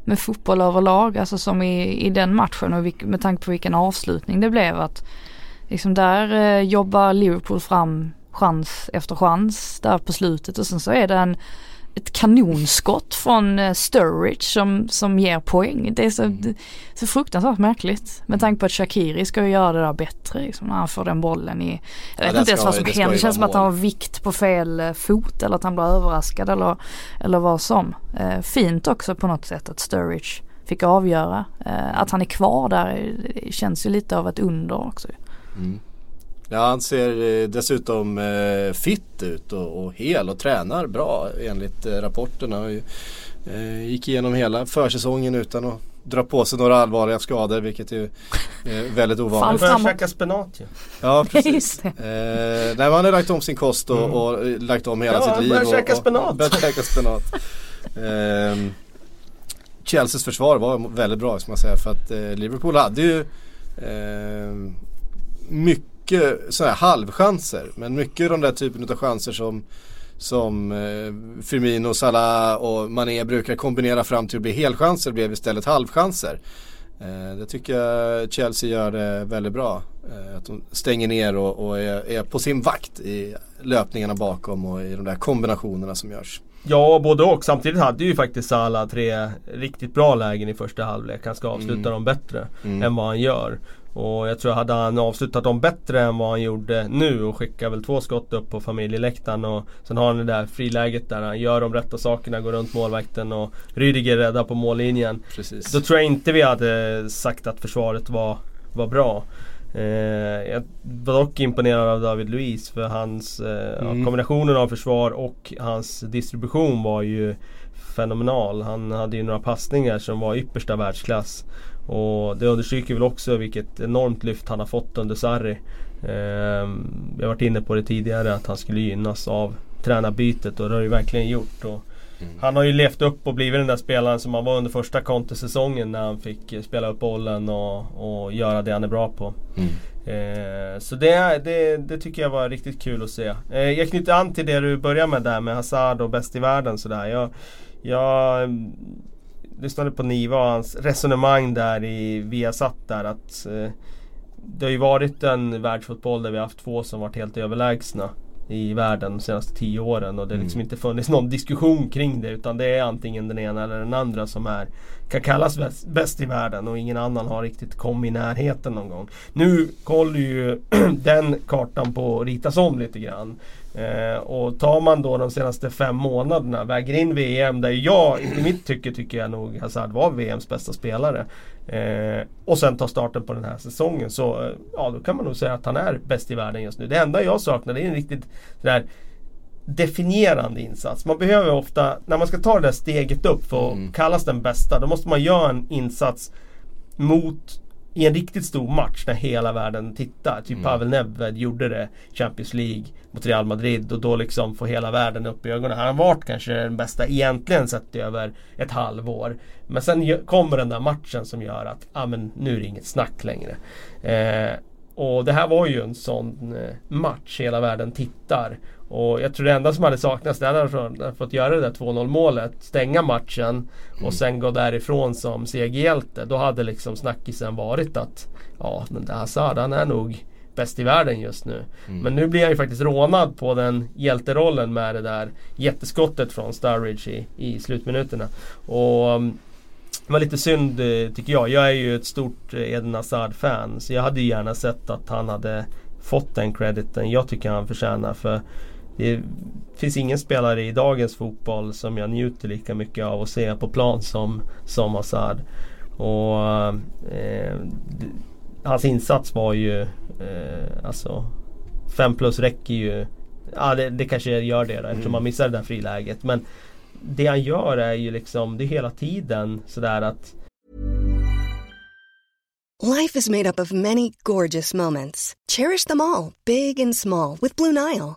med fotboll överlag, alltså som i, i den matchen och med tanke på vilken avslutning det blev att liksom där eh, jobbar Liverpool fram chans efter chans där på slutet och sen så är det en ett kanonskott från eh, Sturridge som, som ger poäng. Det är så, mm. så fruktansvärt märkligt. Med tanke på att Shakiri ska ju göra det där bättre liksom, när han får den bollen i... Jag vet ja, inte ens vad som händer. Det känns som att han har vikt på fel eh, fot eller att han blir överraskad eller, eller vad som. Eh, fint också på något sätt att Sturridge fick avgöra. Eh, att han är kvar där känns ju lite av ett under också. Mm. Ja han ser eh, dessutom eh, fit ut och, och, hel och tränar bra enligt eh, rapporterna. Eh, gick igenom hela försäsongen utan att dra på sig några allvarliga skador vilket är eh, väldigt ovanligt. Fan, börjar käka spenat ju. Ja precis. eh, nej, han har lagt om sin kost och, mm. och lagt om hela ja, sitt liv. Ja, börjar käka spenat. Börjat käka spenat. eh, Chelseas försvar var väldigt bra ska man säga för att eh, Liverpool hade ju eh, mycket mycket sådana här halvchanser. Men mycket av den där typen av chanser som som eh, Firmino, Salah och Mané brukar kombinera fram till att bli helchanser blev istället halvchanser. Eh, det tycker jag Chelsea gör det väldigt bra. Eh, att de stänger ner och, och är, är, på sin vakt i löpningarna bakom och i de där kombinationerna som görs. Ja, både och. Samtidigt hade ju faktiskt Salah tre riktigt bra lägen i första halvlek. Han ska avsluta mm. dem bättre mm. än vad han gör. Och jag tror hade han avslutat dem bättre än vad han gjorde nu och skickar väl två skott upp på familjeläktaren och sen har han det där friläget där han gör de rätta sakerna, går runt målvakten och Rydiger räddar på mållinjen. Precis. Då tror jag inte vi hade sagt att försvaret var, var bra. Eh, jag var dock imponerad av David Luiz för hans eh, mm. kombinationen av försvar och hans distribution var ju fenomenal. Han hade ju några passningar som var yppersta världsklass. Och det understryker väl också vilket enormt lyft han har fått under Sarri. Eh, har varit inne på det tidigare att han skulle gynnas av tränarbytet och det har ju verkligen gjort. Och mm. Han har ju levt upp och blivit den där spelaren som han var under första kontosäsongen när han fick spela upp bollen och, och göra det han är bra på. Mm. Eh, så det, det, det, tycker jag var riktigt kul att se. Eh, jag knyter an till det du började med där med Hazard och bäst i världen sådär. Jag, jag lyssnade på Niva och hans resonemang där i Viasat där att eh, det har ju varit en världsfotboll där vi har haft två som varit helt överlägsna i världen de senaste tio åren och det har liksom mm. inte funnits någon diskussion kring det utan det är antingen den ena eller den andra som är kan kallas bäst, bäst i världen och ingen annan har riktigt kommit i närheten någon gång. Nu håller ju den kartan på att ritas om lite grann. Eh, och tar man då de senaste fem månaderna, väger in VM där jag i mitt tycke tycker jag nog Hazard var VMs bästa spelare. Eh, och sen tar starten på den här säsongen så eh, ja då kan man nog säga att han är bäst i världen just nu. Det enda jag saknar det är en riktigt sådär definierande insats. Man behöver ofta, när man ska ta det där steget upp för att mm. kallas den bästa, då måste man göra en insats mot i en riktigt stor match när hela världen tittar. Typ mm. Pavel Nedved gjorde det Champions League mot Real Madrid och då liksom får hela världen upp i ögonen. Han har varit kanske den bästa egentligen sett över ett halvår. Men sen kommer den där matchen som gör att ah, men nu är det inget snack längre. Eh, och det här var ju en sån eh, match hela världen tittar. Och jag tror det enda som hade saknats det hade fått göra det där 2-0 målet. Stänga matchen och mm. sen gå därifrån som segerhjälte. Då hade liksom snackisen varit att ja, den där Hazard han är nog bäst i världen just nu. Mm. Men nu blir han ju faktiskt rånad på den hjälterollen med det där jätteskottet från Sturridge i, i slutminuterna. Och mm, det var lite synd eh, tycker jag. Jag är ju ett stort eh, Eden Hazard-fan. Så jag hade ju gärna sett att han hade fått den crediten jag tycker han förtjänar. För det finns ingen spelare i dagens fotboll som jag njuter lika mycket av att se på plan som, som Hazard. Och eh, hans insats var ju eh, alltså 5 plus räcker ju. Ja det, det kanske gör det då, eftersom mm. man missar det där friläget. Men det han gör är ju liksom, det är hela tiden sådär att Life is made up of many gorgeous moments. Cherish them all, big and small, with Blue Nile.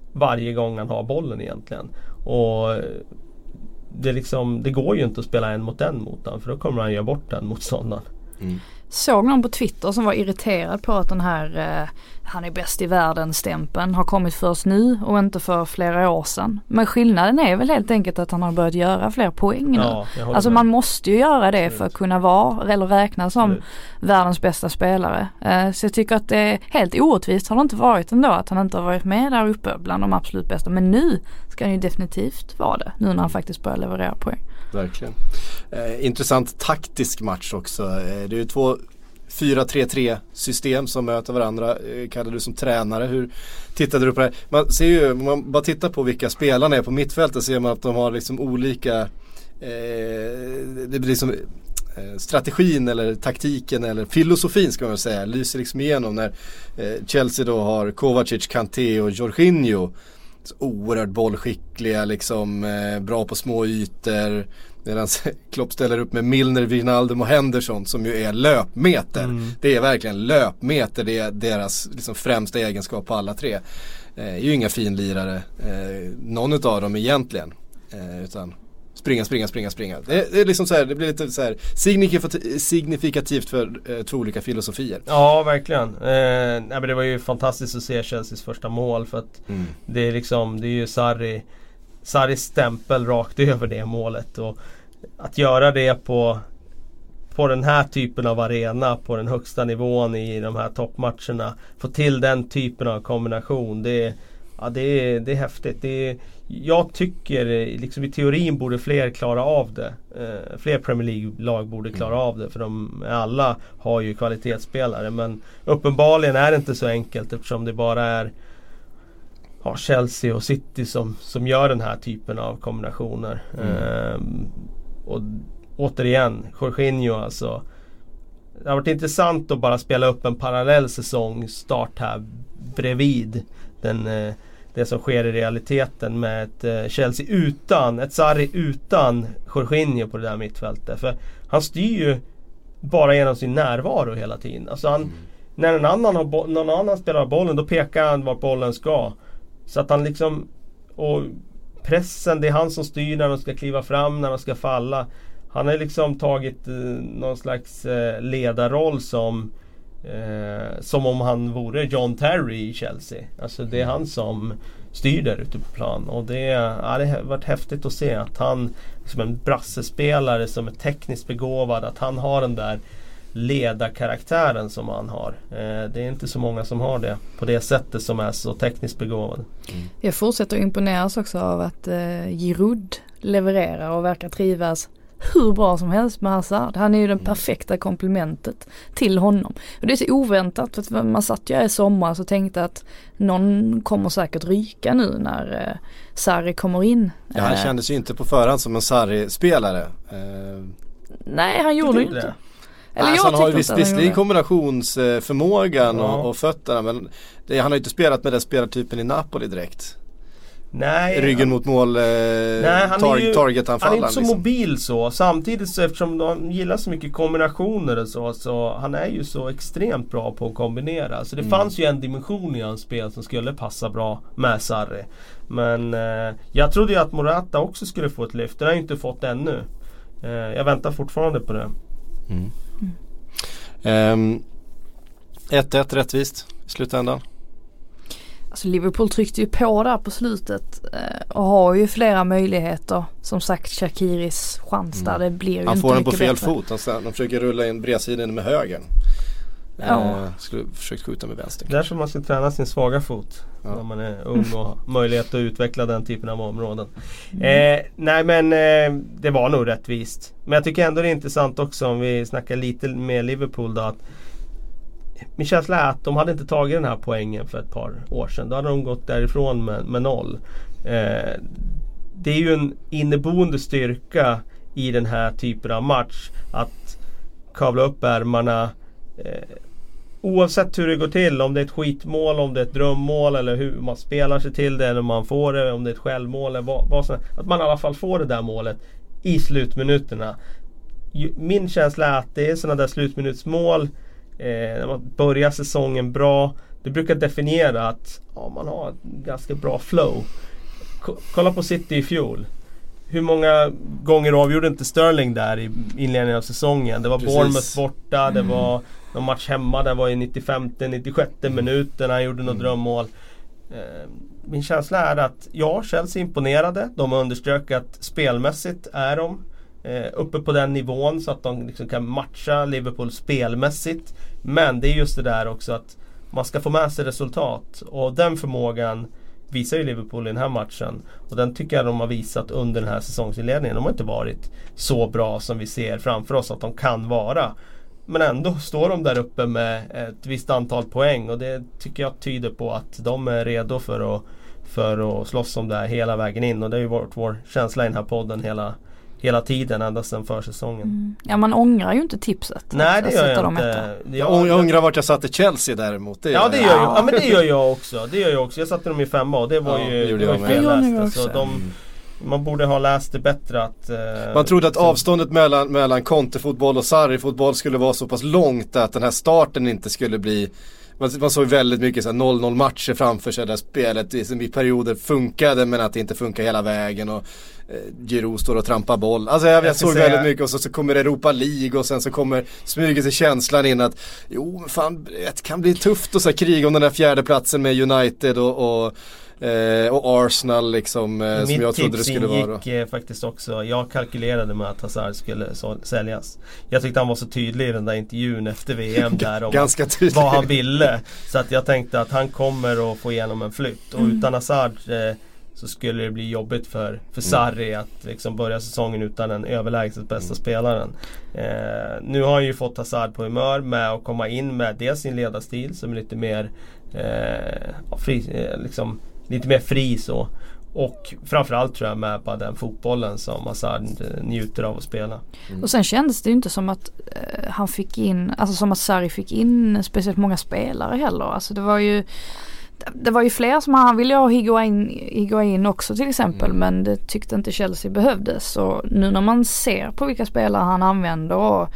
varje gång han har bollen egentligen. Och det, liksom, det går ju inte att spela en mot en mot honom för då kommer han göra bort den motståndaren. Mm. Såg någon på Twitter som var irriterad på att den här eh, han är bäst i världen stämpeln har kommit först nu och inte för flera år sedan. Men skillnaden är väl helt enkelt att han har börjat göra fler poäng nu. Ja, håller alltså med. man måste ju göra det för att kunna vara eller räknas som Absolut. världens bästa spelare. Eh, så jag tycker att det är helt orättvist har det inte varit ändå att han inte har varit med där uppe bland de absolut bästa. Men nu ska han ju definitivt vara det. Nu när han faktiskt börjar leverera poäng. Verkligen. Eh, intressant taktisk match också. Eh, det är ju två 4-3-3 system som möter varandra. Eh, Kalle du som tränare, hur tittade du på det här? Man ser ju, om man bara tittar på vilka spelarna är på mittfältet ser man att de har liksom olika eh, det blir liksom eh, strategin eller taktiken eller filosofin ska man väl säga lyser liksom igenom när eh, Chelsea då har Kovacic, Kanté och Jorginho. Så oerhört bollskickliga liksom, eh, bra på små ytor. Medan Klopp ställer upp med Milner, Wijnaldum och Henderson som ju är löpmeter. Mm. Det är verkligen löpmeter, det är deras liksom, främsta egenskap på alla tre. Eh, är ju inga finlirare, eh, någon utav dem egentligen. Eh, utan springa, springa, springa, springa. Det, det är liksom så här, det blir lite så här signifikativt, för eh, två olika filosofier. Ja, verkligen. Eh, nej, men det var ju fantastiskt att se Chelseas första mål för att Mm. det är liksom, det är ju Sarri Sarris stämpel rakt över det målet. Och att göra det på, på den här typen av arena, på den högsta nivån i de här toppmatcherna. Få till den typen av kombination. Det, är- ja, det, är, det är häftigt. Det är, jag tycker eh, liksom i teorin borde fler klara av det. Eh, fler Premier League-lag borde klara av det. För de alla har ju kvalitetsspelare. Men uppenbarligen är det inte så enkelt eftersom det bara är ja, Chelsea och City som, som gör den här typen av kombinationer. Ehm, och återigen, Jorginho alltså. Det har varit intressant att bara spela upp en parallell säsong start här bredvid den, eh, det som sker i realiteten med ett eh, Chelsea utan, ett Sarri utan Jorginho på det där mittfältet. För han styr ju bara genom sin närvaro hela tiden. Alltså han, När en annan har någon annan spelar bollen då pekar han vart bollen ska. Så att han liksom och pressen, det är han som styr när de ska kliva fram, när de ska falla. Han har liksom tagit eh, någon slags eh, ledarroll som eh, Som om han vore John Terry i Chelsea. Alltså det är han som styr där ute på plan. Och det, ja, det har varit häftigt att se att han som en brassespelare som är tekniskt begåvad, att han har den där ledarkaraktären som han har. Eh, det är inte så många som har det på det sättet som är så tekniskt begåvad. Jag fortsätter att imponeras också av att eh, Giroud levererar och verkar trivas hur bra som helst med Hazard. Han är ju det perfekta komplementet till honom. Och det är så oväntat för att man satt ju här i sommar och tänkte att någon kommer säkert ryka nu när eh, Sarri kommer in. Ja, han Eh, kändes ju inte på förhand som en Sarri-spelare. Eh, Nej han gjorde ju inte. det? Eller alltså, jag han har ju visst, visserligen kombinationsförmågan Ja. och, och fötterna men det, han har ju inte spelat med den spelartypen i Napoli direkt. Nej, Ryggen mot mål, eh, Nej, han tar, är ju, targetanfallaren. Han är inte så liksom. mobil så. Samtidigt så eftersom han gillar så mycket kombinationer och så. Så han är ju så extremt bra på att kombinera. Så det Mm. fanns ju en dimension i hans spel som skulle passa bra med Sarri. Men eh, jag trodde ju att Morata också skulle få ett lyft. Det har jag inte fått ännu. Eh, jag väntar fortfarande på det. Ehm, 1-1 rättvist i slutändan. Alltså Liverpool tryckte ju på där på slutet eh, och har ju flera möjligheter. Som sagt Shakiris chans där, det blir ju Han inte får den på fel bättre. fot. Han, de försöker rulla in bredsidan med högern. Ja. Eh, skulle försökt skjuta med vänster. Därför man ska träna sin svaga fot. Ja. När man är ung och har möjlighet att utveckla den typen av områden. Eh, nej men eh, det var nog rättvist. Men jag tycker ändå det är intressant också om vi snackar lite med Liverpool då. Att min känsla är att de hade inte tagit den här poängen för ett par år sedan. Då hade de gått därifrån med, med noll. Eh, det är ju en inneboende styrka i den här typen av match. Att kavla upp ärmarna. Eh, oavsett hur det går till, om det är ett skitmål, om det är ett drömmål eller hur man spelar sig till det eller om man får det, om det är ett självmål eller vad, vad som, Att man i alla fall får det där målet i slutminuterna. Min känsla är att det är sådana där slutminutsmål eh, när man börjar säsongen bra. Det brukar definiera att ja, man har ganska bra flow. K kolla på City i fjol. Hur många gånger avgjorde inte Sterling där i inledningen av säsongen? Det var Precis. Bournemouth borta, mm. det var någon match hemma där var i 95-96 mm. minuten han gjorde något mm. drömmål. Eh, min känsla är att ja, Chelsea imponerade. De har underströk att spelmässigt är de eh, uppe på den nivån så att de liksom kan matcha Liverpool spelmässigt. Men det är just det där också att man ska få med sig resultat. Och den förmågan visar ju Liverpool i den här matchen. Och den tycker jag de har visat under den här säsongsinledningen. De har inte varit så bra som vi ser framför oss att de kan vara. Men ändå står de där uppe med ett visst antal poäng och det tycker jag tyder på att de är redo för att, för att slåss om det här hela vägen in. Och det har ju varit vår känsla i den här podden hela, hela tiden ända sedan försäsongen. Mm. Ja man ångrar ju inte tipset. Nej det gör jag inte. Jag, jag ångrar vart jag satte Chelsea däremot. Det ja det gör jag. Ja men det gör jag också. Det gör jag också. Jag satte dem i femma och det var ja, ju, det var ju fel läst. Alltså, de, man borde ha läst det bättre att... Eh, man trodde att så... avståndet mellan, mellan Conte-fotboll och Sarri-fotboll skulle vara så pass långt att den här starten inte skulle bli man, man såg väldigt mycket 0-0 matcher framför sig där spelet i, i perioder funkade men att det inte funkar hela vägen. Och eh, Giroud står och trampar boll. Alltså jag, jag såg säga... väldigt mycket och så, så kommer Europa League och sen så kommer smyger sig känslan in att jo men fan det kan bli tufft att kriga om den där fjärde platsen med United och, och Eh, och Arsenal liksom eh, som jag trodde det skulle vara. Mitt gick eh, faktiskt också, jag kalkylerade med att Hazard skulle så, säljas. Jag tyckte han var så tydlig i den där intervjun efter VM där om Ganska vad han ville. Så att jag tänkte att han kommer att få igenom en flytt. Och mm. utan Hazard eh, så skulle det bli jobbigt för, för mm. Sarri att liksom börja säsongen utan den överlägset bästa mm. spelaren. Eh, nu har han ju fått Hazard på humör med att komma in med dels sin ledarstil som är lite mer eh, fri, eh, liksom, lite mer fri så. Och framförallt tror jag med på den fotbollen som Hazard njuter av att spela. Mm. Och sen kändes det ju inte som att eh, han fick in, alltså som att Sarri fick in speciellt många spelare heller. Alltså det var ju det var ju fler som han ville ha Higuain, Higuain också till exempel mm. men det tyckte inte Chelsea behövdes. Så nu när man ser på vilka spelare han använder och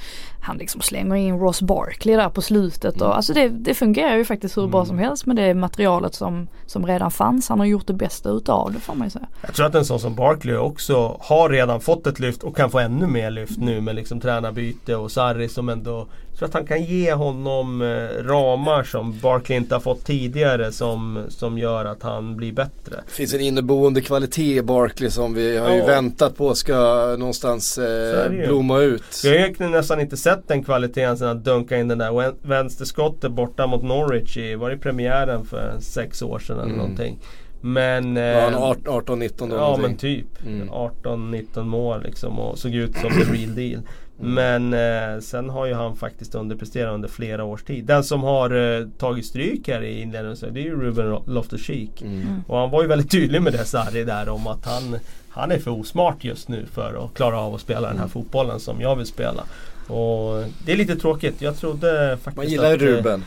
han liksom slänger in Ross Barkley där på slutet. Och, mm. Alltså det, det fungerar ju faktiskt hur mm. bra som helst med det materialet som, som redan fanns. Han har gjort det bästa utav det får man ju säga. Jag tror att en sån som Barkley också har redan fått ett lyft och kan få ännu mer lyft nu med liksom tränarbyte och Sarri som ändå jag tror att han kan ge honom eh, ramar som Barkley inte har fått tidigare som, som gör att han blir bättre. Det finns en inneboende kvalitet i Barkley som vi har ju väntat på ska någonstans eh, blomma ut. Vi har ju nästan inte sett den kvaliteten sedan att dunka in den där vänsterskottet borta mot Norwich i, var det premiären för sex år sedan eller mm. någonting. Men... Ja, 18-19 då Ja någonting. men typ. Mm. 18-19 mål liksom och såg ut som the real deal. Men eh, sen har ju han faktiskt underpresterat under flera års tid. Den som har eh, tagit stryk här i inledningen det är ju Ruben Loftus-Cheek. Mm. mm. Och han var ju väldigt tydlig med det Sarri där om att han, han är för osmart just nu för att klara av att spela den här mm. fotbollen som jag vill spela. Och det är lite tråkigt. Jag trodde faktiskt Man gillar att, eh, Ruben.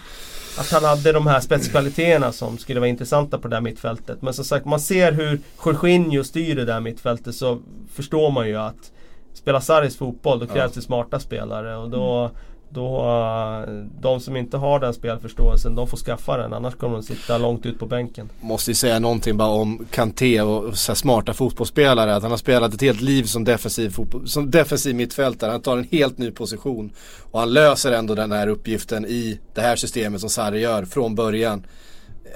Att han hade de här spetskvaliteterna som skulle vara intressanta på det där mittfältet. Men som sagt, man ser hur Jorginho styr det där mittfältet så förstår man ju att spela Saris fotboll då krävs det smarta spelare och då mm. Då, eh, de som inte har den spelförståelsen de får skaffa den annars kommer de sitta långt ut på bänken. Måste ju säga någonting bara om Kanté och så smarta fotbollsspelare. Att han har spelat ett helt liv som defensiv, fotboll, som defensiv mittfältare. Han tar en helt ny position. Och han löser ändå den här uppgiften i det här systemet som Sarri gör från början.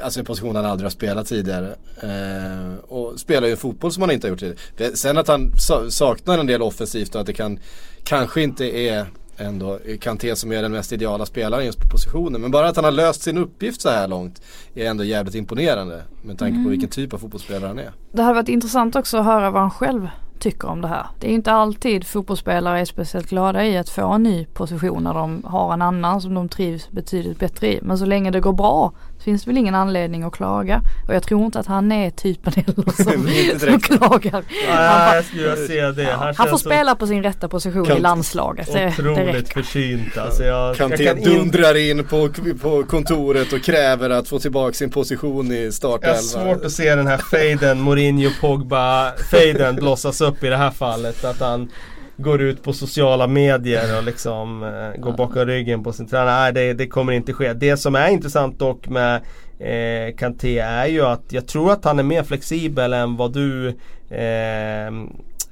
Alltså en position han aldrig har spelat tidigare. Eh, och spelar ju fotboll som han inte har gjort tidigare. Sen att han saknar en del offensivt och att det kan kanske inte är ändå Kanté som är den mest ideala spelaren just på positionen. Men bara att han har löst sin uppgift så här långt är ändå jävligt imponerande. Med tanke mm. på vilken typ av fotbollsspelare han är. Det hade varit intressant också att höra vad han själv tycker om det här. Det är inte alltid fotbollsspelare är speciellt glada i att få en ny position när de har en annan som de trivs betydligt bättre i. Men så länge det går bra finns det väl ingen anledning att klaga. Och jag tror inte att han är typen heller som, Inte som klagar. Jag vilja se det. Ja, Han, han får så spela på sin rätta position Kan- i landslaget. Det, det Otroligt räcker. försynt alltså. Jag, jag Kanté kan inte dundrar in på, på kontoret och kräver att få tillbaka sin position i Jag har startelvan. svårt att se den här fejden, Mourinho, Pogba, fejden blossas upp i det här fallet. Att han går ut på sociala medier och liksom eh, går bakom ryggen på sin tränare. Nej det, det kommer inte ske. Det som är intressant dock med eh, Kanté är ju att jag tror att han är mer flexibel än vad du eh,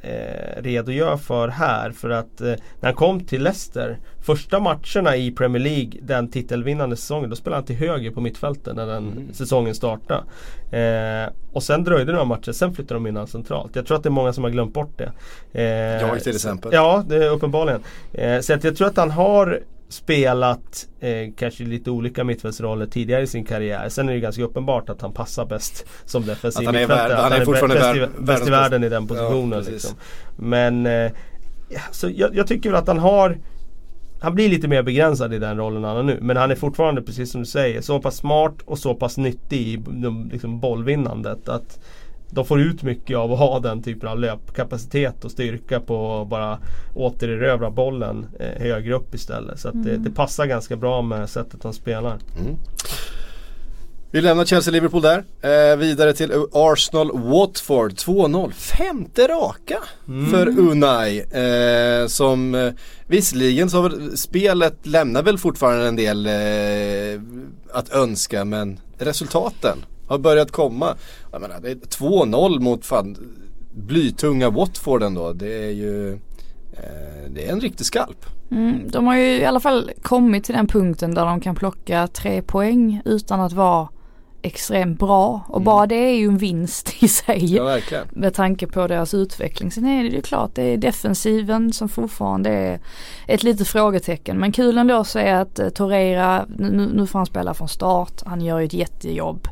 eh, redogör för här. För att eh, när han kom till Leicester Första matcherna i Premier League den titelvinnande säsongen då spelade han till höger på mittfältet när den Mm. säsongen startade. Eh, och sen dröjde några matcher, sen flyttade de in honom centralt. Jag tror att det är många som har glömt bort det. Eh, Jag till exempel. Ja, det är uppenbarligen. Eh, så jag tror att han har spelat eh, kanske lite olika mittfältsroller tidigare i sin karriär. Sen är det ganska uppenbart att han passar bäst som defensiv Att han är mittfältare. värd- Att han är fortfarande bäst, i, värd- bäst i världen i den positionen. Ja, liksom. Men eh, så jag, jag tycker väl att han har han blir lite mer begränsad i den rollen han har nu. Men han är fortfarande, precis som du säger, så pass smart och så pass nyttig i liksom bollvinnandet. Att de får ut mycket av att ha den typen av löpkapacitet och styrka på att bara återerövra bollen eh, högre upp istället. Så att det, det passar ganska bra med sättet han spelar. Mm. Vi lämnar Chelsea-Liverpool där. Eh, vidare till Arsenal-Watford 2-0. Femte raka för Unai. Eh, som eh, visserligen så har spelet lämnar väl fortfarande en del eh, att önska men resultaten har börjat komma. Jag menar, det är 2-0 mot fan blytunga Watford ändå. Det är ju eh, det är en riktig skalp. Mm, de har ju i alla fall kommit till den punkten där de kan plocka tre poäng utan att vara extremt bra. Och bara det är ju en vinst i sig. Ja verkligen. med tanke på deras utveckling. Sen är det ju klart, det är defensiven som fortfarande är ett litet frågetecken. Men kul ändå att se att eh, Torreira, nu, nu får han spela från start, han gör ju ett jättejobb.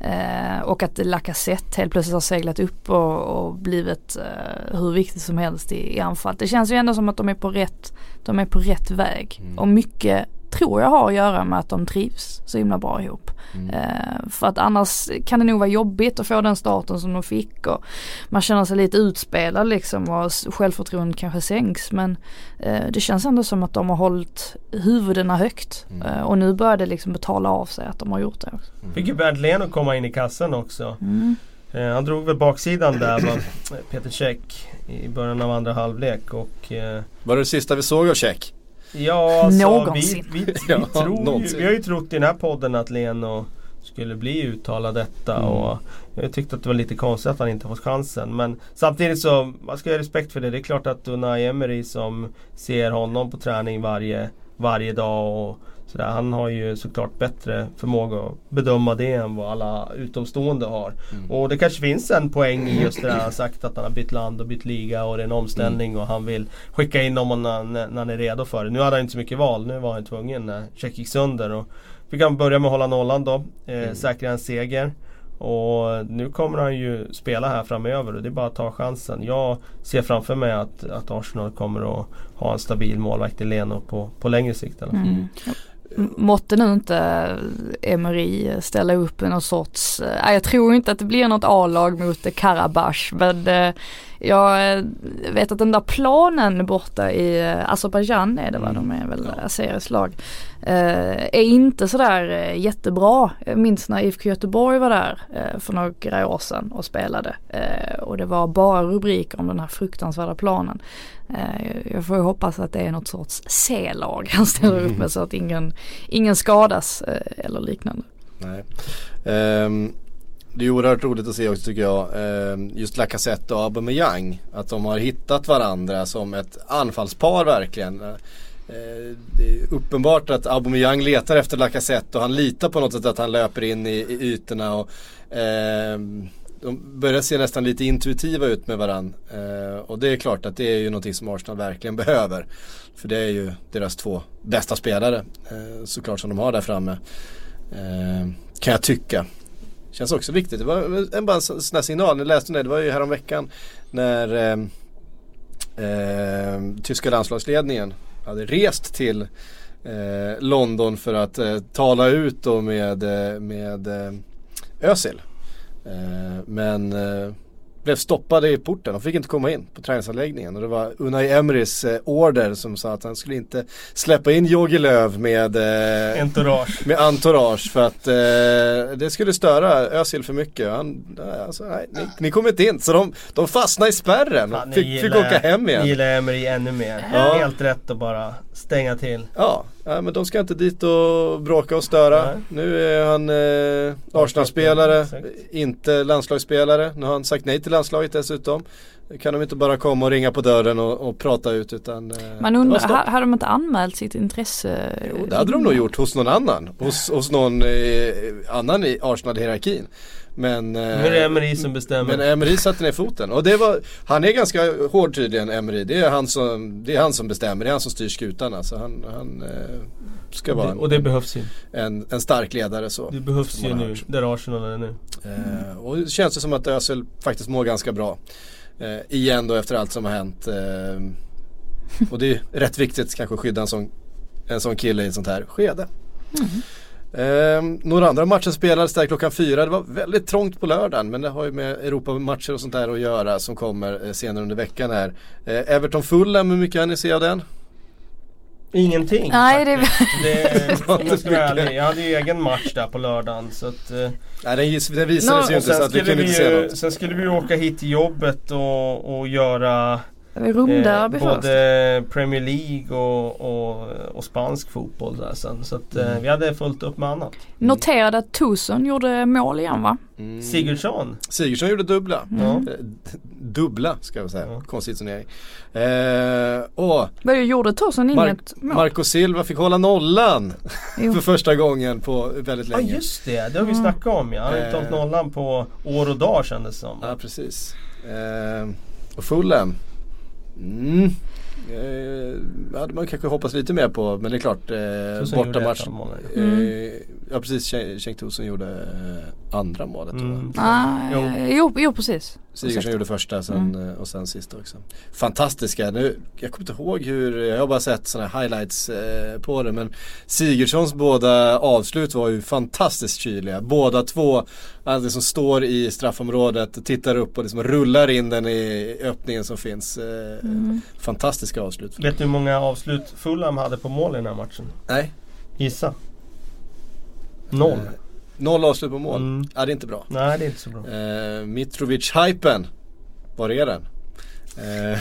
Eh, och att Lacazette helt plötsligt har seglat upp och, och blivit eh, hur viktigt som helst i, i anfall. Det känns ju ändå som att de är på rätt, de är på rätt väg. Och mycket tror jag har att göra med att de trivs så himla bra ihop. Eh, för att annars kan det nog vara jobbigt att få den starten som de fick och man känner sig lite utspelad liksom och självförtroendet kanske sänks men eh, det känns ändå som att de har hållit huvudena högt eh, och nu börjar det liksom betala av sig att de har gjort det också. Fick ju Bernt Leno komma in i kassen också. Mm. Han drog väl baksidan där va? Peter Käck i början av andra halvlek och eh, Var det det sista vi såg av Check? Ja, alltså Någonsin. vi, vi, vi, Ja, tror någonsin. vi har ju trott i den här podden att Leno skulle bli uttalad detta Mm. och jag tyckte att det var lite konstigt att han inte fått chansen. Men samtidigt så, man ska ha respekt för det. Det är klart att Unai Emery som ser honom på träning varje, varje dag och sådär. Han har ju såklart bättre förmåga att bedöma det än vad alla utomstående har. Och det kanske finns en poäng i just det där han sagt att han har bytt land och bytt liga och det är en omställning och han vill skicka in dem när, när han är redo för det. Nu hade han inte så mycket val, nu var han tvungen när check gick sönder. Och fick han börja med att hålla nollan då, eh, säkra en seger. Och nu kommer han ju spela här framöver och det är bara att ta chansen. Jag ser framför mig att, att Arsenal kommer att ha en stabil målvakt i Leno på, på längre sikt alla fall. Mm. Måtte nu inte Emery ställa upp i någon sorts, eh, jag tror inte att det blir något A-lag mot Karabach men eh, jag eh, vet att den där planen borta i eh, Azerbajdzjan är det va, de är väl Azeris lag, eh, är inte sådär jättebra. Jag minns när IFK Göteborg var där för några år sedan och spelade och det var bara rubriker om den här fruktansvärda planen. Jag får ju hoppas att det är något sorts C-lag han ställer upp med så att ingen, ingen skadas eller liknande. Nej. Ehm, det är oerhört roligt att se också tycker jag. Ehm, just Lacazette och Aubameyang. Att de har hittat varandra som ett anfallspar verkligen. Eh, det är uppenbart att Aubameyang letar efter Lacazette och han litar på något sätt att han löper in i, i ytorna. Och, ehm, de börjar se nästan lite intuitiva ut med varandra. Eh, och det är klart att det är ju någonting som Arsenal verkligen behöver. För det är ju deras två bästa spelare eh, såklart som de har där framme. Ehm, kan jag tycka. Känns också viktigt. Det var en, bara en sån här signal. Jag läste det, det var ju häromveckan när eh, eh, tyska landslagsledningen hade rest till eh, London för att eh, tala ut då med, eh, med eh, Özil. Eh, men eh, blev stoppade i porten. De fick inte komma in på träningsanläggningen. Och det var Unai Emerys eh, order som sa att han skulle inte släppa in Jogi Löw med eh, Entourage. med entourage för att eh, det skulle störa Özil för mycket. Han, alltså, nej, ni, ni kommer inte in. Så de, de fastnade i spärren och ni fick, fick åka hem Ni igen. gillar Emery ännu mer. Ja. Helt rätt att bara stänga till. Ja, ja, men de ska inte dit och bråka och störa. Nej. Nu är han eh, Arsenal-spelare, inte landslagsspelare. Nu har han sagt nej till landslaget dessutom. Nu kan de inte bara komma och ringa på dörren och, och prata ut utan eh, Man undrar, ha- hade de inte anmält sitt intresse? Jo, det hade de nog gjort hos någon annan. Hos, hos någon eh, annan i Arsenal-hierarkin. Men, eh, Nu är det Emery som bestämmer. men Emery satte ner foten. Och det var, han är ganska hård tydligen Emery. Det är han som, det är han som bestämmer. Det är han som styr skutan. Så han, han eh, ska vara och det behövs ju. en, en stark ledare så. Det behövs ju nu, där Arsenal är nu. Eh, och det känns det som att Özil faktiskt mår ganska bra. Eh, igen då efter allt som har hänt. Eh, och det är rätt viktigt kanske att skydda en sån, en sån kille i ett sånt här skede. Eh, några andra matcher spelades där klockan fyra. Det var väldigt trångt på lördagen men det har ju med Europamatcher och sånt där att göra som kommer eh, senare under veckan här. Eh, Everton Fulham, hur mycket har ni se av den? Ingenting Nej, det- faktiskt. det... var Om jag hade ju egen match där på lördagen så att... eh, Nej den, den visades Nå, ju inte så att vi skulle, kunde vi inte se något. sen skulle vi ju åka hit till jobbet och, och göra Rundar eh, både Premier League och, och, och spansk fotboll där sen. Så att Mm. eh, vi hade fullt upp med annat. Noterade att Tusen gjorde mål igen va? Mm. Sigurdsson. Sigurdsson gjorde dubbla. Ja. Eh, Dubbla ska jag säga. Ja. Konstig turnering. Eh, och Vad gjorde Tusen Mark, inget mål? Marco Silva fick hålla nollan Jo. för första gången på väldigt Ja länge. just det, det har vi Mm. snackat om ja. Han har Eh. inte hållit nollan på år och dag kändes det som. Ja precis. Eh, och Fulham. Mm. Eh, hade man kanske hoppats lite mer på men det är klart eh, bortamatch. Eh, Mm. Ja precis, Cenk Tosun gjorde eh, andra målet tror jag. Mm. Ah, Jo. jo, jo precis. Sigurdsson gjorde första sen, Mm. eh, och sen sista också. Fantastiska, nu, jag kommer inte ihåg hur, jag har bara sett sådana highlights eh, på det men Sigurdssons båda avslut var ju fantastiskt kyliga. Båda två, han liksom står i straffområdet, tittar upp och liksom rullar in den i öppningen som finns. Eh, Mm. Fantastiska avslut. Vet du hur många avslut Fulham hade på mål i den här matchen? Nej, Gissa. Noll. Eh, noll avslut på mål. Mm. Ja det är inte bra. Nej det är inte så bra. Eh, Mitrovic-hypen, var är den? Eh,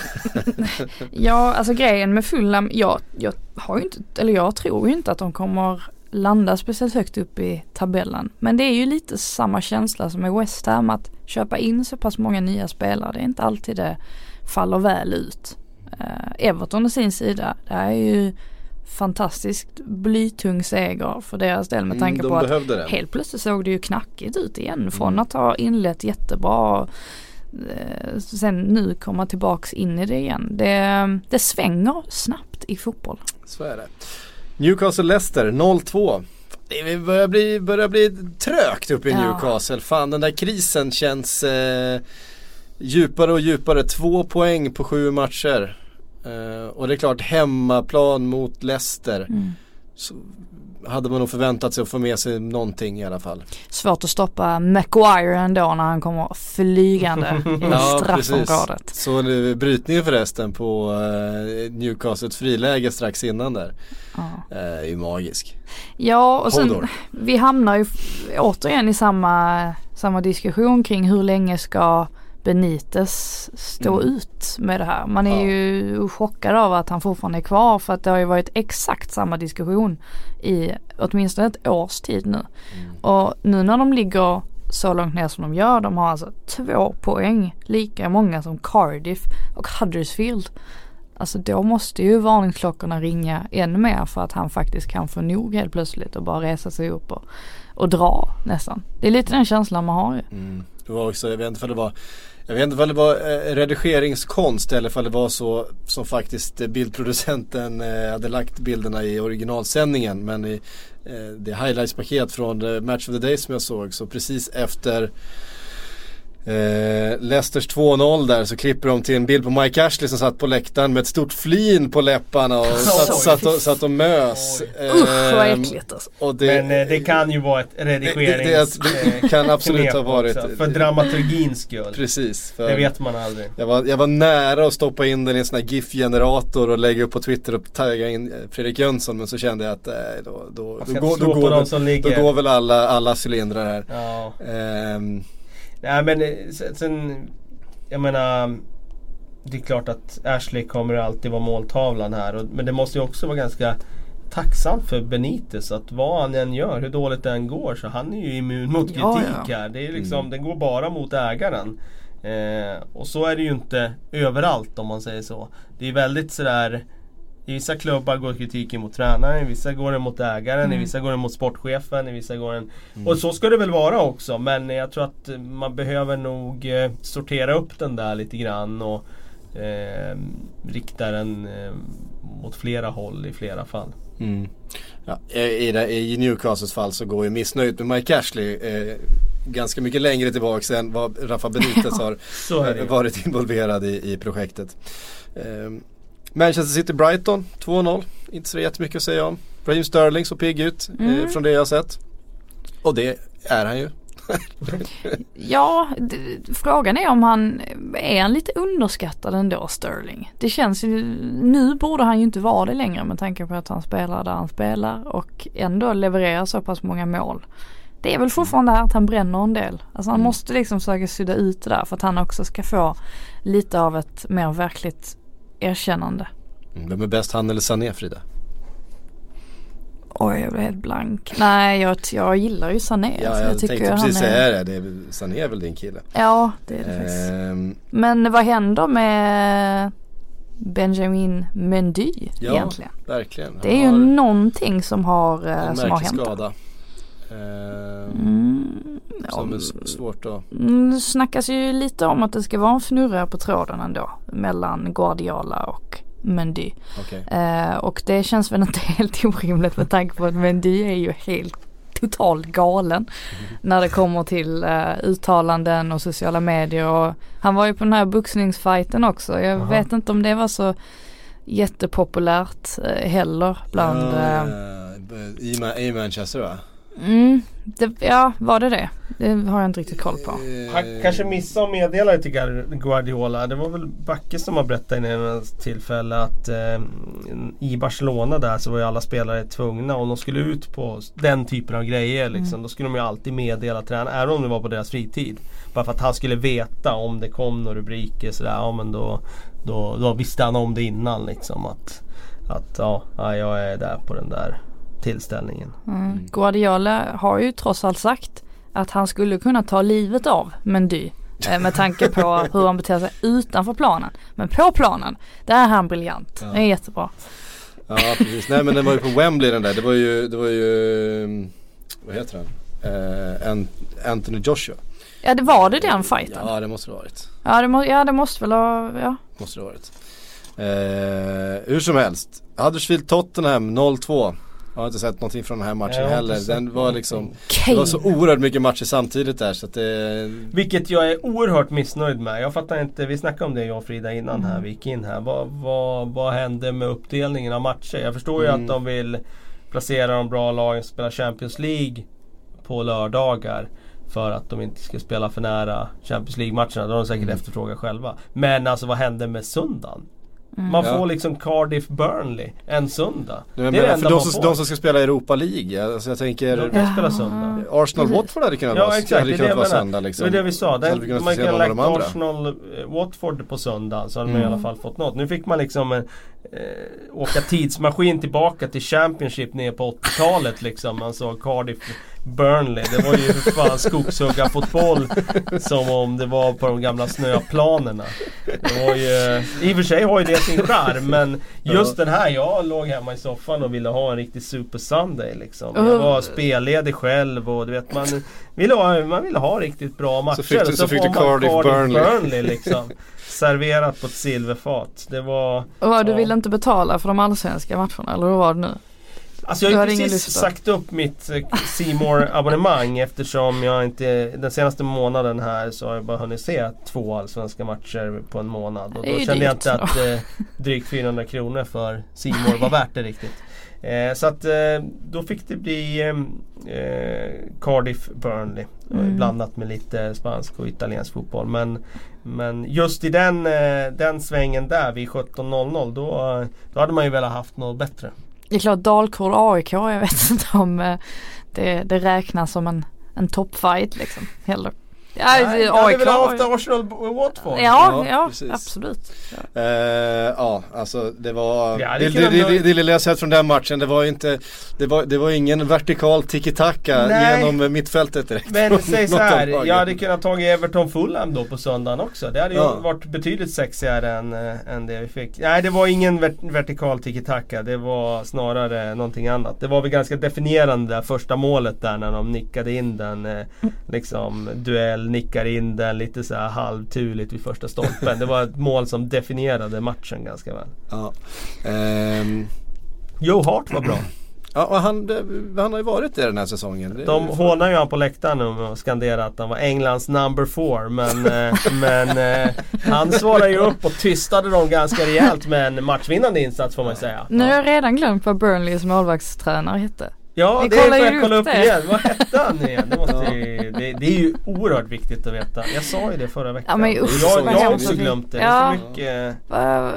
Ja, alltså grejen med Fulham, jag, jag har ju inte, eller jag tror ju inte att de kommer landa speciellt högt upp i tabellen. Men det är ju lite samma känsla som med West Ham att köpa in så pass många nya spelare. Det är inte alltid det faller väl ut. Eh, Everton å sin sida, det här är ju fantastiskt blytung seger för deras del med tanke mm, på att den. Helt plötsligt såg det ju knackigt ut igen från Mm. att ha inlett jättebra eh, sen nu komma tillbaks in i det igen. Det, det svänger snabbt i fotboll. Så är det. Newcastle-Leicester 0-2. Det börjar bli, börjar bli trögt uppe i Ja. Newcastle. Fan den där krisen känns eh, djupare och djupare. Två poäng på sju matcher. Eh, och det är klart hemmaplan mot Leicester. Så hade man nog förväntat sig att få med sig någonting i alla fall. Svårt att stoppa Maguire ändå när han kommer flygande i straffområdet. Så nu brytningen förresten på eh, Newcastles friläge strax innan där. Ja. Eh, är ju magisk. Ja och sen Hodor. vi hamnar ju återigen i samma, samma diskussion kring hur länge ska Benitez stå Mm. ut med det här. Man är Ja. ju chockad av att han fortfarande är kvar för att det har ju varit exakt samma diskussion i åtminstone ett års tid nu. Mm. Och nu när de ligger så långt ner som de gör, de har alltså två poäng, lika många som Cardiff och Huddersfield. Alltså då måste ju varningsklockorna ringa ännu mer för att han faktiskt kan få nog helt plötsligt och bara resa sig upp och, och dra nästan. Det är lite den känslan man har ju. Mm. Det var också, jag vet inte om det var jag vet inte om det var eh, redigeringskonst eller om det var så som faktiskt eh, bildproducenten eh, hade lagt bilderna i originalsändningen. Men i det highlights-paket från Match of the Day som jag såg så precis efter Eh, Leicesters 2-0 där så klipper de till en bild på Mike Ashley som satt på läktaren med ett stort flin på läpparna och satt, satt, och, satt och mös. Usch vad Ehm, äckligt alltså. och det, Men eh, det kan ju vara ett redigerings... det, det, det kan absolut ha varit. också, För dramaturgins skull. Precis. För Det vet man aldrig. jag, var, jag var nära att stoppa in den i en sån här GIF-generator och lägga upp på Twitter och tagga in eh, Fredrik Jönsson men så kände jag att eh, då, då, då, ska går, då, går, väl- då går väl alla, alla cylindrar här. Ja. Nej men eh, sen, jag menar Det är klart att Ashley kommer alltid vara måltavlan här. Och, men det måste ju också vara ganska tacksamt för Benitez att vad han än gör, hur dåligt det än går så han är ju immun mot kritik Ja, ja. här. Det är liksom, Den går bara mot ägaren. Eh, och så är det ju inte överallt om man säger så. Det är väldigt sådär i vissa klubbar går kritiken mot tränaren, i vissa går den mot ägaren, i vissa går den mot sportchefen, i vissa går den... Och så ska det väl vara också men jag tror att man behöver nog eh, sortera upp den där lite grann och eh, rikta den eh, mot flera håll i flera fall. Mm. Ja, i, det- I Newcastles fall så går ju missnöjet med Mike Ashley eh, ganska mycket längre tillbaks än vad Rafa Benitez har eh, varit involverad i, i projektet. Eh, Manchester City-Brighton 2-0. Inte så jättemycket att säga om. Raheem Sterling så pigg ut eh, Mm. från det jag har sett. Och det är han ju. Ja, frågan är om han är han lite underskattad ändå Sterling. Det känns ju, nu borde han ju inte vara det längre med tanke på att han spelar där han spelar och ändå levererar så pass många mål. Det är väl fortfarande här att han bränner en del. Alltså han måste liksom försöka sudda ut det där för att han också ska få lite av ett mer verkligt erkännande. Mm, Vem är bäst, han eller Sané Frida? Oj, jag blev helt blank. Nej, jag, jag gillar ju Sané. Ja, Alltså, jag, tycker tänkte han precis är- säga det. det är, väl- Sané är väl din kille. Ja, det är det faktiskt. Ehm, Men vad händer med Benjamin Mendy ja, egentligen? verkligen. Det är ju Han någonting som har, eh, en som har hänt. skada. Ehm, Mm, Som är svårt att... mm, det snackas ju lite om att det ska vara en fnurra på tråden ändå mellan Guardiola och Mendy. Okej. Eh, och det känns väl inte helt orimligt med tanke på att Mendy är ju helt totalt galen när det kommer till eh, uttalanden och sociala medier och han var ju på den här boxningsfighten också. Jag Aha. vet inte om det var så jättepopulärt eh, heller bland ja, i, Ma- I Manchester va? Mm, det, Ja, var det det? Det har jag inte riktigt koll på. Han kanske missade att meddela det till Guardiola. Det var väl Backe som har berättat i något tillfälle att eh, i Barcelona där så var ju alla spelare tvungna om de skulle ut på den typen av grejer liksom, Då skulle de ju alltid meddela tränaren, även om det var på deras fritid. Bara för att han skulle veta om det kom några rubriker sådär, ja men då, då, då visste han om det innan liksom. Att, att ja, jag är där på den där tillställningen. Mm. Guardiola har ju trots allt sagt att han skulle kunna ta livet av Mendy. eh, Med tanke på hur han beter sig utanför planen. Men på planen, där är han briljant. Ja. Det är jättebra. Ja precis, nej men den var ju på Wembley den där. Det var ju, det var ju vad heter han? Eh, Ant- Anthony Joshua. Ja det var det den fighten? Ja det måste det ha varit. Ja det, må, ja, det måste väl ha, ja. Måste det ha varit. Eh, hur som helst. Huddersfield Tottenham 0-2. Jag har inte sett någonting från den här matchen heller. Den var liksom Det var så oerhört mycket matcher samtidigt där så att det Vilket jag är oerhört missnöjd med. Jag fattar inte, vi snackade om det jag och Frida innan här, vi gick in här. Vad, vad, vad hände med uppdelningen av matcher? Jag förstår ju Mm. att de vill placera de bra lagen som spelar Champions League på lördagar. För att de inte ska spela för nära Champions League-matcherna. Det har de säkert Mm. efterfrågat själva. Men alltså vad hände med söndagen? Mm. Man Ja. får liksom Cardiff Burnley en söndag. Det är det enda för de man som, får. de som ska spela Europa League, alltså jag tänker De kan spela söndag. Arsenal Precis. Watford hade kunnat Ja vara, exakt, hade det är det kunnat jag vara söndag Det liksom. var det vi sa. Den, man kan lagt de andra. Arsenal eh, Watford på söndagen så hade man i Mm. alla fall fått något. Nu fick man liksom en, eh, åka tidsmaskin tillbaka till Championship ner på 80-talet liksom. Man såg Cardiff Burnley. Det var ju för fan skogshuggarfotboll som om det var på de gamla snöplanerna. Det var ju, I och för sig har ju det sin charm men just den här, jag låg hemma i soffan och ville ha en riktig Super Sunday liksom. Jag var spelledig själv och du vet man ville ha, man ville ha riktigt bra matcher. fick du- så fick du man Cardiff Burnley. Burnley liksom. Serverat på ett silverfat. Det var... Och du ville inte betala för de allsvenska matcherna eller hur var det nu? Alltså jag har hade ju precis sagt upp mitt C abonnemang eftersom jag inte Den senaste månaden här så har jag bara hunnit se två allsvenska matcher på en månad. Och då kände jag inte att eh, drygt 400 kronor för C var värt det riktigt. Eh, så att eh, då fick det bli eh, Cardiff Burnley. Mm. Blandat med lite spansk och italiensk fotboll. Men, men just i den, eh, den svängen där vid 17.00 då, då hade man ju velat haft något bättre. Det är klart Dalkurd AIK, jag vet inte om eh, det, det räknas som en, en toppfight liksom. Heller. Ja, Nej, jag hade velat haft Arsenal Watford. Ja, Ja, ja, absolut. Eh, ja, alltså det var... Ja, det, det det, det, det, det lilla jag sett från den matchen, det var ju inte... Det var, det var ingen vertikal tiki-taka Nej. genom mittfältet direkt. Men säg så här, jag hade kunnat tagit Everton Fulham då på söndagen också. Det hade ju Ja. varit betydligt sexigare än, äh, än det vi fick. Nej det var ingen vert- vertikal tiki-taka. Det var snarare någonting annat. Det var väl ganska definierande där första målet där när de nickade in den. Eh, liksom duell, nickar in den lite så här halvturligt vid första stolpen. Det var ett mål som definierade matchen ganska väl. Ja. Ehm, Joe Hart var bra. ja, och han, det- han har ju varit det den här säsongen. De hånar ju han på läktaren nu med att skandera att han var Englands number four. Men, eh, men eh, han svarade ju upp och tystade dem ganska rejält med en matchvinnande insats får man säga. Nu har jag redan glömt vad Burnleys målvaktstränare hette. Ja Vi det får kollar ju jag kolla upp igen. Vad hette han igen? Det, måste Ja. ju, det, det är ju oerhört viktigt att veta. Jag sa ju det förra veckan. Ja, men usch, jag, har också glömt det. Ja. Det är så mycket, Uh,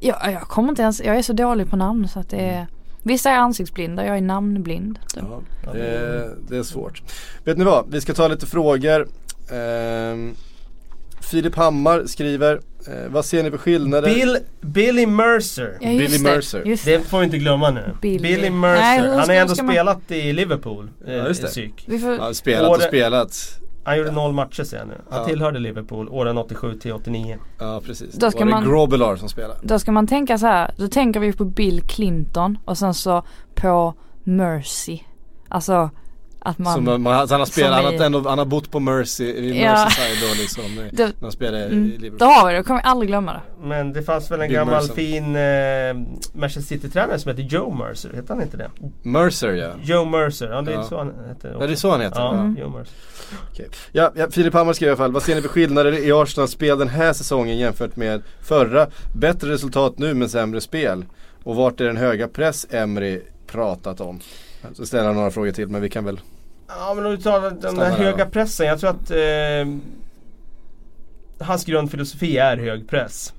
ja, jag kommer inte ens, jag är så dålig på namn så att det är Vissa är ansiktsblinda, jag är namnblind. Ja, det, det är svårt. Vet ni vad? Vi ska ta lite frågor. Filip Hammar skriver, eh, vad ser ni för skillnader? Bill, Billy Mercer. Ja, just Billy det, Mercer. Just Det det. får vi inte glömma nu. Billy. Billy Nej, Mercer. hur han har ändå ska man- spelat i Liverpool. Eh, Ja, just det. Psyk. Vi får, Ja, spelat och Året- spelat. Han gjorde noll matcher sen nu. Han Ja. tillhörde Liverpool åren 87 till 89. Ja precis. Då ska var det man- Grobelar som spelade. då ska man tänka så här, då tänker vi på Bill Clinton och sen så på Mercy. Alltså att man... Som, man, han, har spelat, han, i- har ändå, han har bott på Mercy, i Ja. Merseyside då liksom. Det- När han spelade i Mm, Liverpool. då har vi det, då kommer vi aldrig glömma det. Men det fanns väl en Bill gammal Mercer. fin eh, Manchester City-tränare som hette Joe Mercer. Hette han inte det? Mercer ja. Joe Mercer, ja det är Ja. så han hette. Ja det är så han heter. Ja. Mm. Joe Mercer. Okej. Ja, ja, Filip Hammar skrev i alla fall, vad ser ni för skillnader i Arsenals spel den här säsongen jämfört med förra? Bättre resultat nu men sämre spel. Och vart är den höga press Emry pratat om? Så ställer några frågor till men vi kan väl Ja men om du tar den där höga va? pressen. Jag tror att eh, hans grundfilosofi är hög press.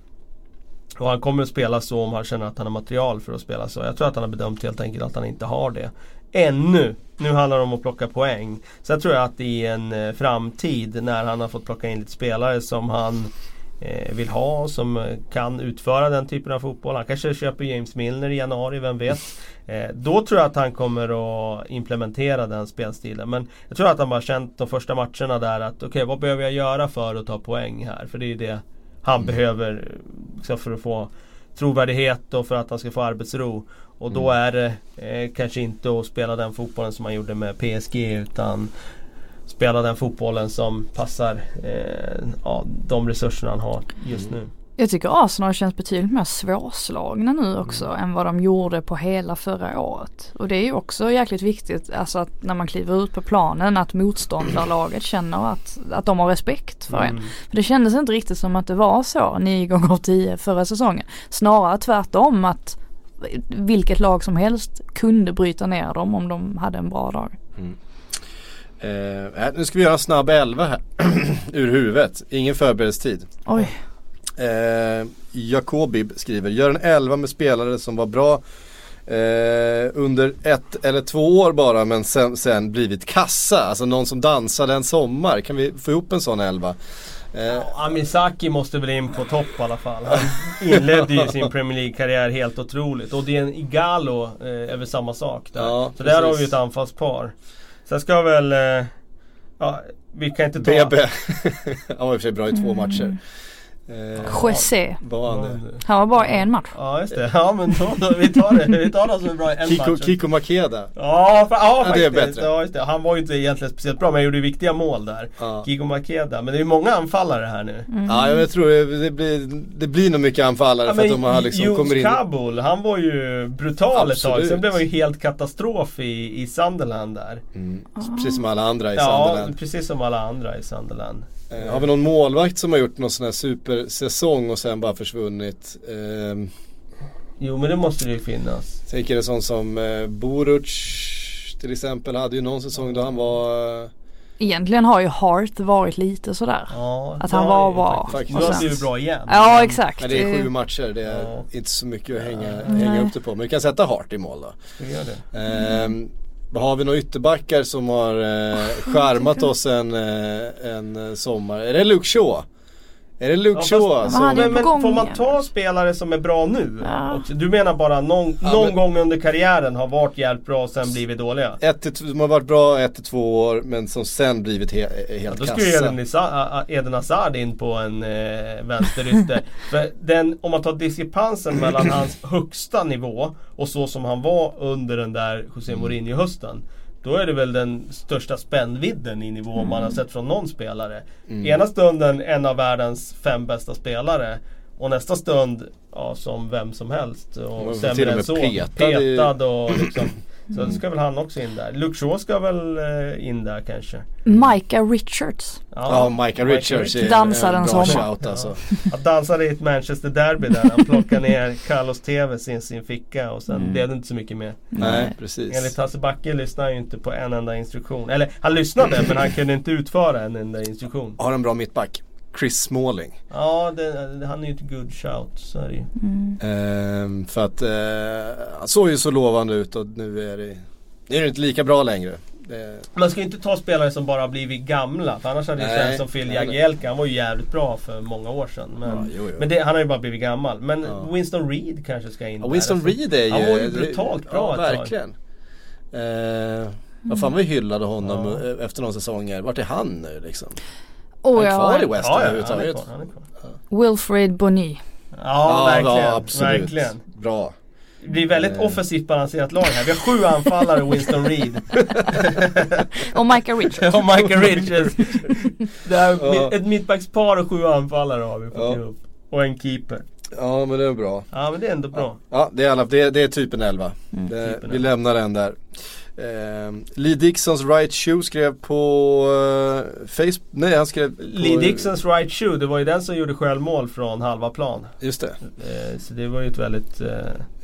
Och han kommer att spela så om han känner att han har material för att spela så. Jag tror att han har bedömt helt enkelt att han inte har det. Ännu! Nu handlar det om att plocka poäng. Sen tror jag att i en eh, framtid när han har fått plocka in lite spelare som han vill ha och som eh, kan utföra den typen av fotboll. Han kanske köper James Milner i januari, vem vet? Eh, då tror jag att han kommer att implementera den spelstilen. Men jag tror att han bara känt de första matcherna där att okej, vad behöver jag göra för att ta poäng här? För det är ju det han behöver liksom, för att få trovärdighet och för att han ska få arbetsro. Och då är det eh, kanske inte att spela den fotbollen som han gjorde med PSG utan spela den fotbollen som passar eh, ja, de resurserna han har just nu. Jag tycker Arsenal känns betydligt mer svårslagna nu också än vad de gjorde på hela förra året. Och det är ju också jäkligt viktigt, alltså att när man kliver ut på planen att motståndarlaget känner att, att de har respekt för en. Mm. För det kändes inte riktigt som att det var så 9 gånger 10 förra säsongen. Snarare tvärtom att vilket lag som helst kunde bryta ner dem om de hade en bra dag. Eh, här, Nu ska vi göra en snabb elva här Ur huvudet, ingen förberedelsetid Oj, eh, Jakobib skriver, gör en elva med spelare som var bra eh, under ett eller två år bara men sen, sen blivit kassa. Alltså någon som dansade en sommar. Kan vi få ihop en sån elva? Eh, Amisaki måste väl in på topp i alla fall. Han inledde ju sin Premier League-karriär helt otroligt. Och det är en Igalo eh, är väl samma sak där. Ja, Så där har precis. vi ett anfallspar. Sen ska väl... Eh, ja, vi kan inte ta... BB. Han var i och för sig bra i två matcher. Eh, José. var han det? Han var bara en match. Ja just det, ja men då, då, vi tar det, vi tar det som är bra i en Kiko, match. Kiko Makeda. Ja, fa- ja Ja, det är bättre. Ja, just det. Han var ju inte egentligen speciellt bra men han gjorde viktiga mål där. Ja. Kiko Makeda, men det är ju många anfallare här nu. Ja, jag tror det, det, blir, det blir nog mycket anfallare Ja, för att de har liksom Jones kommer in. Kabul, han var ju brutal ett tag. Sen blev han ju helt katastrof i, i Sunderland där. Mm, precis som alla andra i Ja, Sunderland. precis som alla andra i Sunderland. Eh, har vi någon målvakt som har gjort någon sån här supersäsong och sen bara försvunnit? Eh, Jo men det måste det ju finnas. tänker en sån som eh, Boruc till exempel hade ju någon säsong då han var eh, Egentligen har ju Hart varit lite sådär. Ja, Att det han var ju bra. Nu har blivit bra igen. Ja exakt. Men det är sju matcher, det är Ja. inte så mycket att hänga, hänga upp det på. Men vi kan sätta Hart i mål då. Vi gör det. Ehm, har vi några ytterbackar som har eh, charmat oss en, eh, en eh, sommar? Är det Luke Shaw? Är det Luke Ja, Shaw? fast- som- Men men, får man ta spelare som är bra nu? Ja. också? Du menar bara någon, Ja, någon men- gång under karriären har varit jävligt bra och sen blivit dåliga? ett till, som har varit bra ett till två år men som sen blivit he, helt Ja, då kassa. skulle ju Isa- Eden Hazard in på en eh, vänsterytter. För den, om man tar diskrepansen mellan hans högsta nivå och så som han var under den där José Mm. Mourinho-hösten. Då är det väl den största spännvidden i nivå man har sett från någon spelare. Mm. Ena stunden en av världens fem bästa spelare. Och nästa stund, ja som vem som helst. Och sämre än så. petad Petad och liksom. Så då ska väl han också in där. Luke Shaw ska väl eh, in där kanske. Micah Richards. Ja, Michael Richards är Dansar en bra shout alltså. Att dansa i ett Manchester Derby där han plockar ner Carlos Tevez i sin ficka och sen Mm. blev det inte så mycket mer. Nej, precis. Enligt Hasse Backe lyssnar han ju inte på en enda instruktion. Eller han lyssnade men han kunde inte utföra en enda instruktion. Har en bra mittback. Chris Smalling. Ja, det, han är ju ett good shout. Så är det ju. Ehm, för att eh, han såg ju så lovande ut och nu är det, nu är det inte lika bra längre. Det, Man ska ju inte ta spelare som bara blivit gamla. För annars hade det känts som Phil. Jagielka. Han var ju jävligt bra för många år sedan. Men, Ja, jo, jo. men det, han har ju bara blivit gammal. Men Ja. Winston Reed kanske ska in ja, där. Winston Alltså, Reed är ju... Han var ju brutalt bra Ja, ett tag. verkligen. Eh, vad fan vi hyllade honom efter några säsonger. Vart är han nu liksom? Och är han kvar i West Ja, Ham ja, är överhuvudtaget? är kvar. Wilfred Boni. Ja, verkligen. ja, absolut. verkligen. Bra. Det blir väldigt Eh. offensivt balanserat lag här. Vi har sju anfallare och Winston Reed. Och Micah Richards. och Michael Richards. Det är Ja. Ett mittbackspar och sju anfallare har vi fått Ja. ihop. Och en keeper. Ja men det är bra. Ja men det är ändå bra. Ja det är, alla, det, det är typen 11. Mm. det, Typen vi 11. lämnar den där. Eh, Lee Dixons right shoe skrev på eh, Facebook, nej han skrev på, Lee Dixons right shoe, det var ju den som gjorde självmål från halva plan. Just det, Eh, så det var ju ett väldigt eh,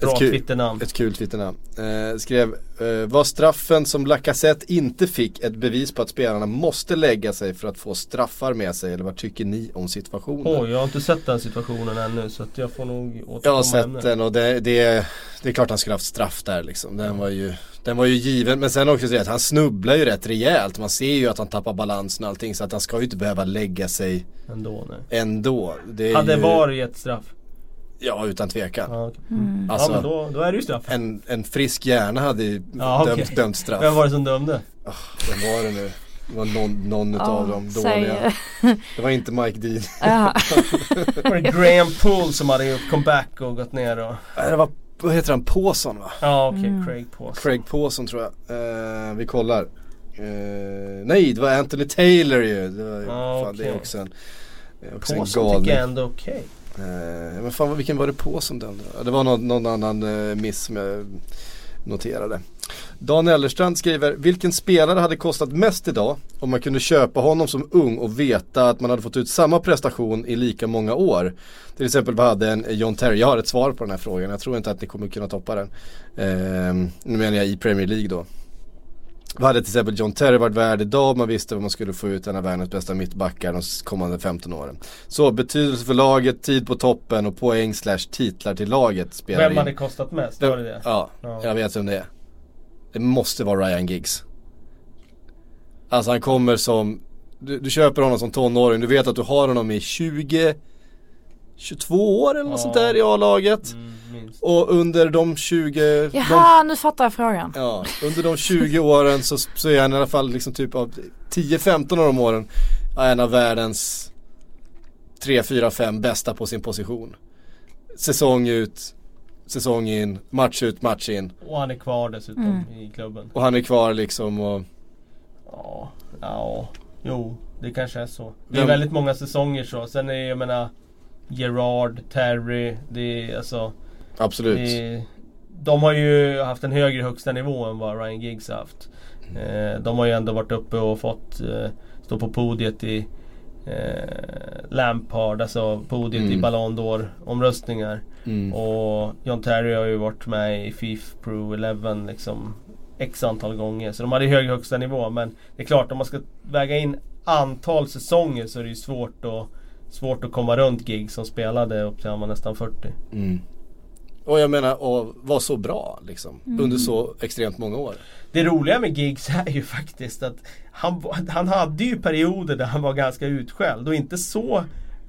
bra kul- Twitternamn. ett kul Twitternamn. Eh, skrev, eh, var straffen som Lacazette inte fick ett bevis på att spelarna måste lägga sig för att få straffar med sig? Eller vad tycker ni om situationen? Oj, jag har inte sett den situationen ännu så att jag får nog återkomma Jag har sett den och det, det, det är klart han skulle haft straff där liksom. Den var ju, den var ju given. Men sen också så att han snubblar ju rätt rejält. Man ser ju att han tappar balansen och allting. Så att han ska ju inte behöva lägga sig Ändå nej. ändå. Det är Hade ju, VAR gett straff? Ja utan tvekan. Ja, okej. Alltså, ja men då, då är det ju straff. en, en frisk hjärna hade ju Ja, dömt, okej. dömt straff. Vem var det som dömde? Vem var det nu? Det var någon, någon utav dem säg- dåliga. Det var inte Mike Dean. Ja. Var det Graham Poole som hade gjort comeback och gått ner och... Det var, vad heter han, Pawson va? Ja okej, Craig Pawson. Craig Pawson tror jag. Eh, vi kollar. Eh, nej, det var Anthony Taylor ju. Det, var, Ah, fan, det är också en, också en Pawson galning. tycker jag ändå okej. Eh, men fan vilken var det Pawson dömde? Ja, Det var någon, någon annan miss som jag noterade. Dan Ellerstrand skriver, vilken spelare hade kostat mest idag om man kunde köpa honom som ung och veta att man hade fått ut samma prestation i lika många år? Till exempel vad hade en John Terry? Jag har ett svar på den här frågan, jag tror inte att ni kommer kunna toppa den. Eh, nu menar jag i Premier League då. Vad hade till exempel John Terry varit värd idag om man visste vad man skulle få ut en av världens bästa mittbackar de kommande 15 åren? Så betydelse för laget, tid på toppen och poäng slash titlar till laget spelar Vem in. hade kostat mest? Var det det? Ja, Ja. jag vet vem det är. Det måste vara Ryan Giggs. Alltså han kommer som, du, du köper honom som tonåring, du vet att du har honom i 20 22 år eller något Ja. sånt där i A-laget. Mm. Och under de 20 de, Jaha, nu fattar jag frågan. Ja, under de 20 åren så, så är han i alla fall liksom typ av 10-15 av de åren är en av världens 3, 4, 5 bästa på sin position. Säsong ut, säsong in, match ut, match in. Och han är kvar dessutom Mm. i klubben. Och han är kvar liksom och Ja, ja, jo, det kanske är så. Det är Vem- väldigt många säsonger så. Sen är jag menar Gerard, Terry, det är alltså absolut. det, De har ju haft en högre högsta nivå än vad Ryan Giggs har haft. Eh, de har ju ändå varit uppe och fått eh, stå på podiet i eh, Lampard, alltså podiet i Mm. Ballon d'Or omröstningar. Mm. Och John Terry har ju varit med i Fifa Pro 11 liksom X antal gånger. Så de hade hög högsta nivå. Men det är klart om man ska väga in antal säsonger så är det ju svårt att, svårt att komma runt gig som spelade upp till han var nästan 40. Mm. Och jag menar att vara så bra liksom under så extremt många år. Det roliga med Giggs är ju faktiskt att han, han hade ju perioder där han var ganska utskälld och inte så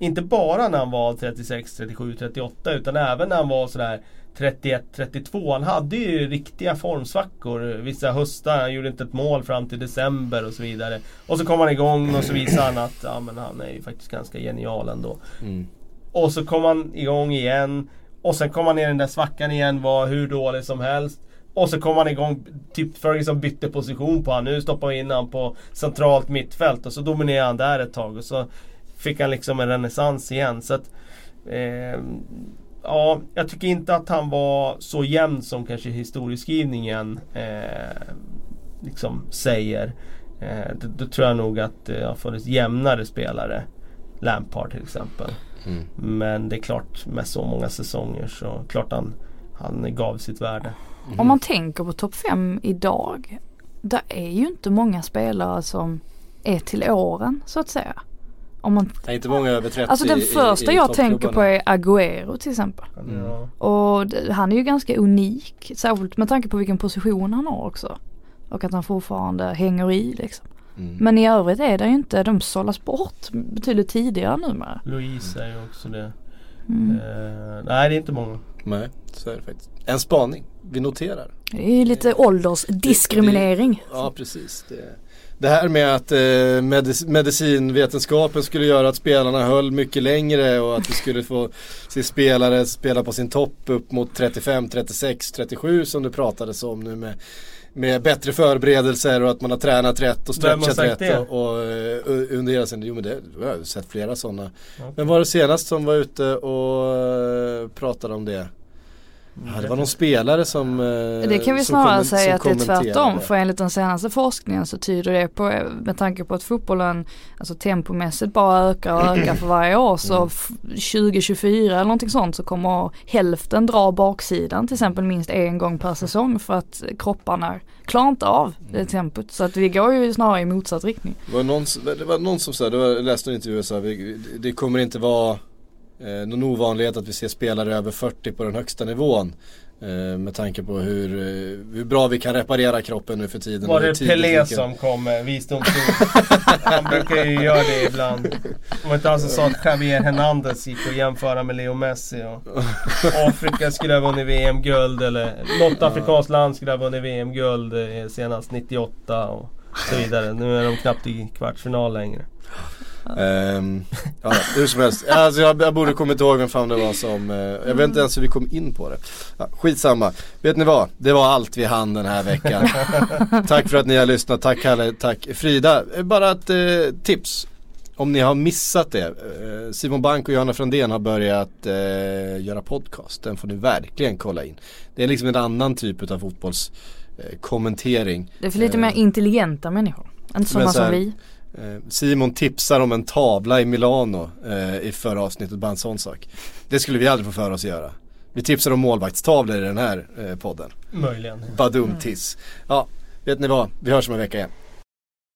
Inte bara när han var 36, 37, 38 utan även när han var sådär 31, 32. Han hade ju riktiga formsvackor vissa höstar. Han gjorde inte ett mål fram till december och så vidare. Och så kom han igång och så visade han att ja, men han är ju faktiskt ganska genial ändå. Mm. Och så kom han igång igen. Och sen kom han ner i den där svackan igen, var hur dålig som helst. Och så kom han igång, typ Ferguson bytte position på han. Nu stoppar vi in han på centralt mittfält och så dominerade han där ett tag. Och så fick han liksom en renässans igen. Så att, eh, ja, jag tycker inte att han var så jämn som kanske historieskrivningen eh, liksom säger. Eh, då, då tror jag nog att det har funnits jämnare spelare. Lampard till exempel. Mm. Men det är klart med så många säsonger så klart han, han gav sitt värde. Om man tänker på topp 5 idag. Det är ju inte många spelare som är till åren så att säga. Om man, Det är inte många över 30 alltså den i- i- första i jag tänker på är Agüero till exempel. Mm. Och det, han är ju ganska unik. Särskilt med tanke på vilken position han har också. Och att han fortfarande hänger i liksom. Mm. Men i övrigt är det ju inte, de sållas bort betydligt tidigare numera. Louise är ju också det. Mm. Eh, nej det är inte många. Nej, så är det faktiskt. En spaning, vi noterar. Det är ju lite åldersdiskriminering. Ja precis. Det, det här med att eh, medic medicinvetenskapen skulle göra att spelarna höll mycket längre och att vi skulle få se spelare spela på sin topp upp mot 35, 36, 37 som du pratades om nu med med bättre förberedelser och att man har tränat rätt och stretchat rätt det? och, och eh, under hela sin, jo men det jag har sett flera sådana. Okej. Men var det senast som var ute och eh, pratade om det? Ja, det var någon spelare som eh, Det kan vi som snarare säga att det är tvärtom. För enligt den senaste forskningen så tyder det på, med tanke på att fotbollen alltså tempomässigt bara ökar och ökar för varje år så Mm. f- 2024 eller någonting sånt så kommer hälften dra baksidan till exempel minst en gång per säsong för att kropparna klarar inte av Mm. det tempot. Så att vi går ju snarare i motsatt riktning. Det var någon, det var någon som sa, det var, jag läste en intervju och sa det kommer inte vara eh, någon ovanlighet att vi ser spelare över 40 på den högsta nivån. Eh, med tanke på hur, eh, hur bra vi kan reparera kroppen nu för tiden. Var det Pelé som kom med visdomsord? Han brukar ju göra det ibland. Om inte han som sa att Javier Hernandez gick att jämföra med Leo Messi och Afrika skulle ha vunnit VM-guld eller något afrikanskt land skulle ha vunnit VM-guld eh, senast 98 och så vidare. Nu är de knappt i kvartsfinal längre. Ehm, ja, hur som helst. Alltså, jag, jag borde kommit ihåg vem fan det var som, eh, jag vet inte ens hur vi kom in på det. Ja, skitsamma. Vet ni vad? Det var allt vi hann den här veckan. tack för att ni har lyssnat. Tack Kalle, tack Frida. Eh, Bara ett eh, tips. Om ni har missat det. Eh, Simon Bank och Johanna Frandén har börjat eh, göra podcast. Den får ni verkligen kolla in. Det är liksom en annan typ av fotbollskommentering. Eh. Det är för lite Eh, mer intelligenta människor. Inte sådana som vi. Eh, Simon tipsar om en tavla i Milano eh, i förra avsnittet, bara en sån sak. Det skulle vi aldrig få för oss att göra. Vi tipsar om målvaktstavlor i den här eh, podden. Möjligen. Badum tiss. Ja, vet ni vad? Vi hörs om en vecka igen.